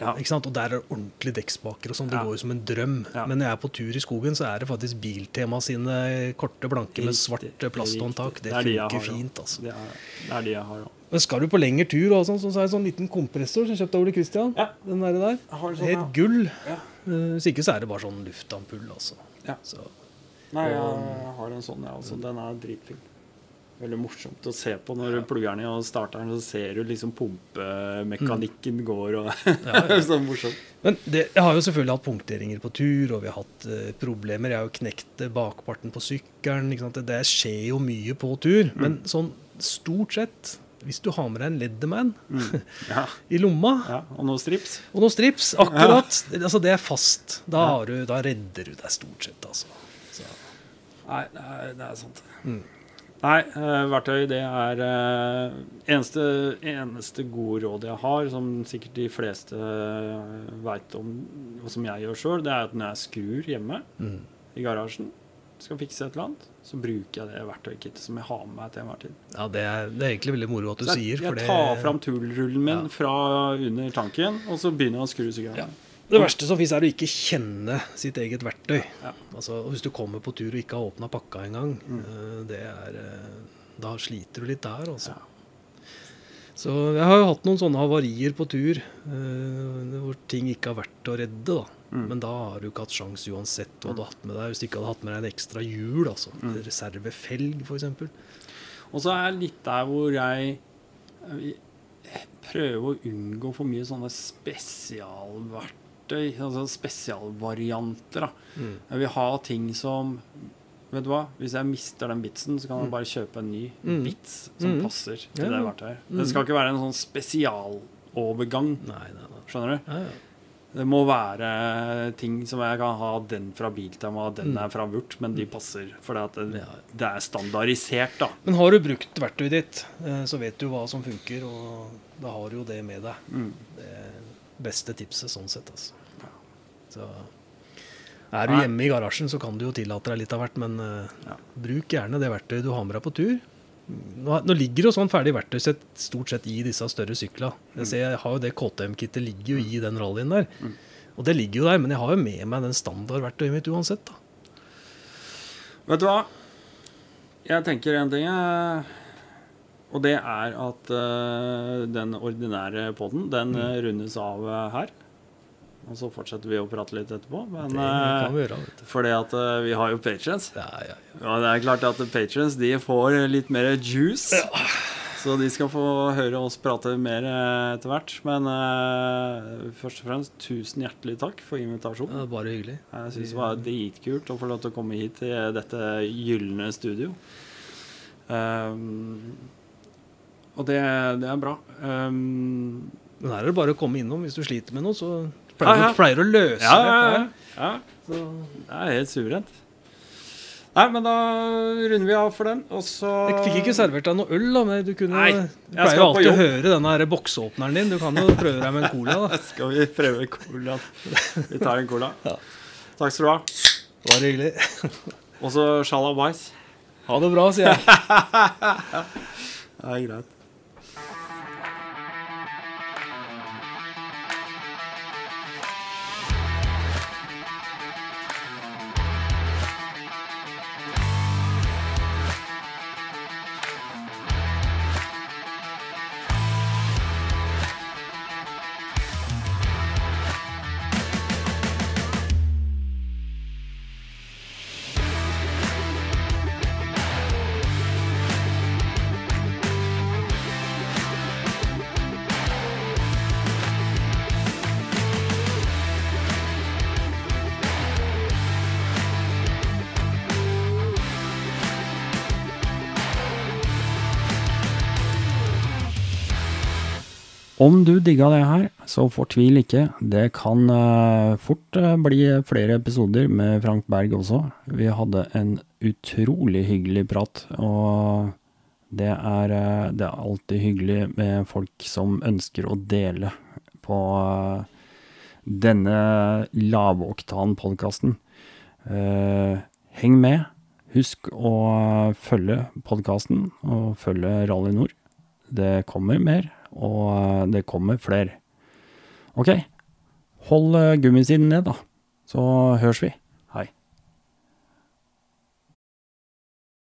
Ja. Ikke sant? Og der er det ordentlig dekkspaker og sånn. Det Ja. går jo som en drøm. Ja. Men når jeg er på tur i skogen, så er det faktisk Biltema sine korte, blanke med svart plasthåndtak. Det funker de fint, altså. Det er, det er de jeg har ja. Men skal du på lengre tur, og sånn, så har jeg sånn liten kompressor som jeg kjøpte av Ole Kristian. Ja. Den der, der. Sånn, Helt gull. Ja. Eh, Hvis ikke så er det bare sånn luftampull, altså. Ja. Så, Nei, jeg har en sånn, jeg også. Den er dritfin. Veldig morsomt å se på når du plugger den i og starter den, så ser du liksom pumpemekanikken går og ja, ja. så morsomt. Men det, jeg har jo selvfølgelig hatt punkteringer på tur, og vi har hatt uh, problemer. Jeg har jo knekt eh, bakparten på sykkelen. Det, det skjer jo mye på tur. Men sånn stort sett, hvis du har med deg en Leatherman Ja, i lomma ja. Og noen strips. og noen strips, akkurat, altså det er fast, da, har du, da redder du deg stort sett, altså. Så, Nei, det er, det er sant. Mm. Nei, eh, verktøy det er eh, eneste, eneste gode råd jeg har, som sikkert de fleste uh, veit om, og som jeg gjør sjøl, det er at når jeg skrur hjemme mm. i garasjen, skal fikse et eller annet, så bruker jeg det verktøykittet som jeg har med meg til enhver tid. Ja, det er, det er egentlig veldig moro at du jeg, sier, for jeg det tar fram tullrullen min Ja. fra under tanken, og så begynner jeg å skru sigaretten. Ja. Det verste som fins, er å ikke kjenne sitt eget verktøy. Ja. Altså, Hvis du kommer på tur og ikke har åpna pakka engang, Mm. eh, det er eh, Da sliter du litt der, altså. Ja. Så jeg har jo hatt noen sånne havarier på tur eh, hvor ting ikke har vært å redde, da. Mm. Men da har du ikke hatt sjans uansett hva du har hatt med deg. Hvis du ikke hadde hatt med deg en ekstra hjul, altså. Mm. Reservefelg, f.eks. Og så er litt der hvor jeg prøver å unngå for mye sånne spesialverktøy, altså spesialvarianter. Mm. Jeg vil ha ting som Vet du hva? Hvis jeg mister den bitsen, så kan jeg Mm. bare kjøpe en ny Mm. bits som Mm. passer til Ja, det verktøyet. Mm. Det skal ikke være en sånn spesialovergang. Nei, nei, nei. Skjønner du? Ja, ja. Det må være ting som jeg kan ha den fra Biltema, den Mm. er fra Vurt, men de passer. For det, det er standardisert, da. Men har du brukt verktøyet ditt, eh, så vet du hva som funker, og da har du jo det med deg. Mm. Det beste tipset sånn sett, altså. Så er du hjemme i garasjen, så kan du jo tillate deg litt av hvert, men eh, Ja. bruk gjerne det verktøyet du har med deg på tur. Nå, nå ligger jo sånn ferdig verktøysett stort sett i disse større syklene. Jeg ser jeg har jo det KTM-kittet ligger jo i den rallyen der. Mm. Og det ligger jo der, men jeg har jo med meg den standardverktøyet mitt uansett, da. Vet du hva? Jeg tenker en ting. Og det er at eh, den ordinære poden, den eh, rundes av eh, her. Og så fortsetter vi å prate litt etterpå. Men Det kan uh, vi gjøre, vet du. fordi at eh, vi har jo patrients. Ja, ja, ja. Og det er klart at patrients de får litt mer juice. Så de skal få høre oss prate mer eh, etter hvert. Men uh, først og fremst tusen hjertelig takk for invitasjonen. ja bare hyggelig. Jeg syns det var dritkult å få lov til å komme hit til dette gylne studio. Um, og det, det er bra. Um, Men her er det bare å komme innom hvis du sliter med noe, så Ja, pleier, ja. pleier å løse ja, ja, det. ja. Så, Det er helt suverent. Nei, men da runder vi av for den, og så jeg fikk ikke servert deg noe øl, da, men du kunne Nei, du jeg pleier jo alltid å høre denne boksåpneren din. Du kan jo prøve deg med en cola. da. Skal vi prøve cola? Vi tar en cola. Ja. Takk skal du ha. Bare hyggelig. Og så shalabais. Ha det bra, sier jeg. Det er greit. Om du digga det her, så fortvil ikke. Det kan uh, fort uh, bli flere episoder med Frank Berg også. Vi hadde en utrolig hyggelig prat, og det er, uh, det er alltid hyggelig med folk som ønsker å dele på denne lavoktan-podkasten. Heng med. Husk å følge podkasten og følge Rally Nord. Det kommer mer, og eh, det kommer flere. Ok, hold eh, gummisiden ned, da. Så høres vi.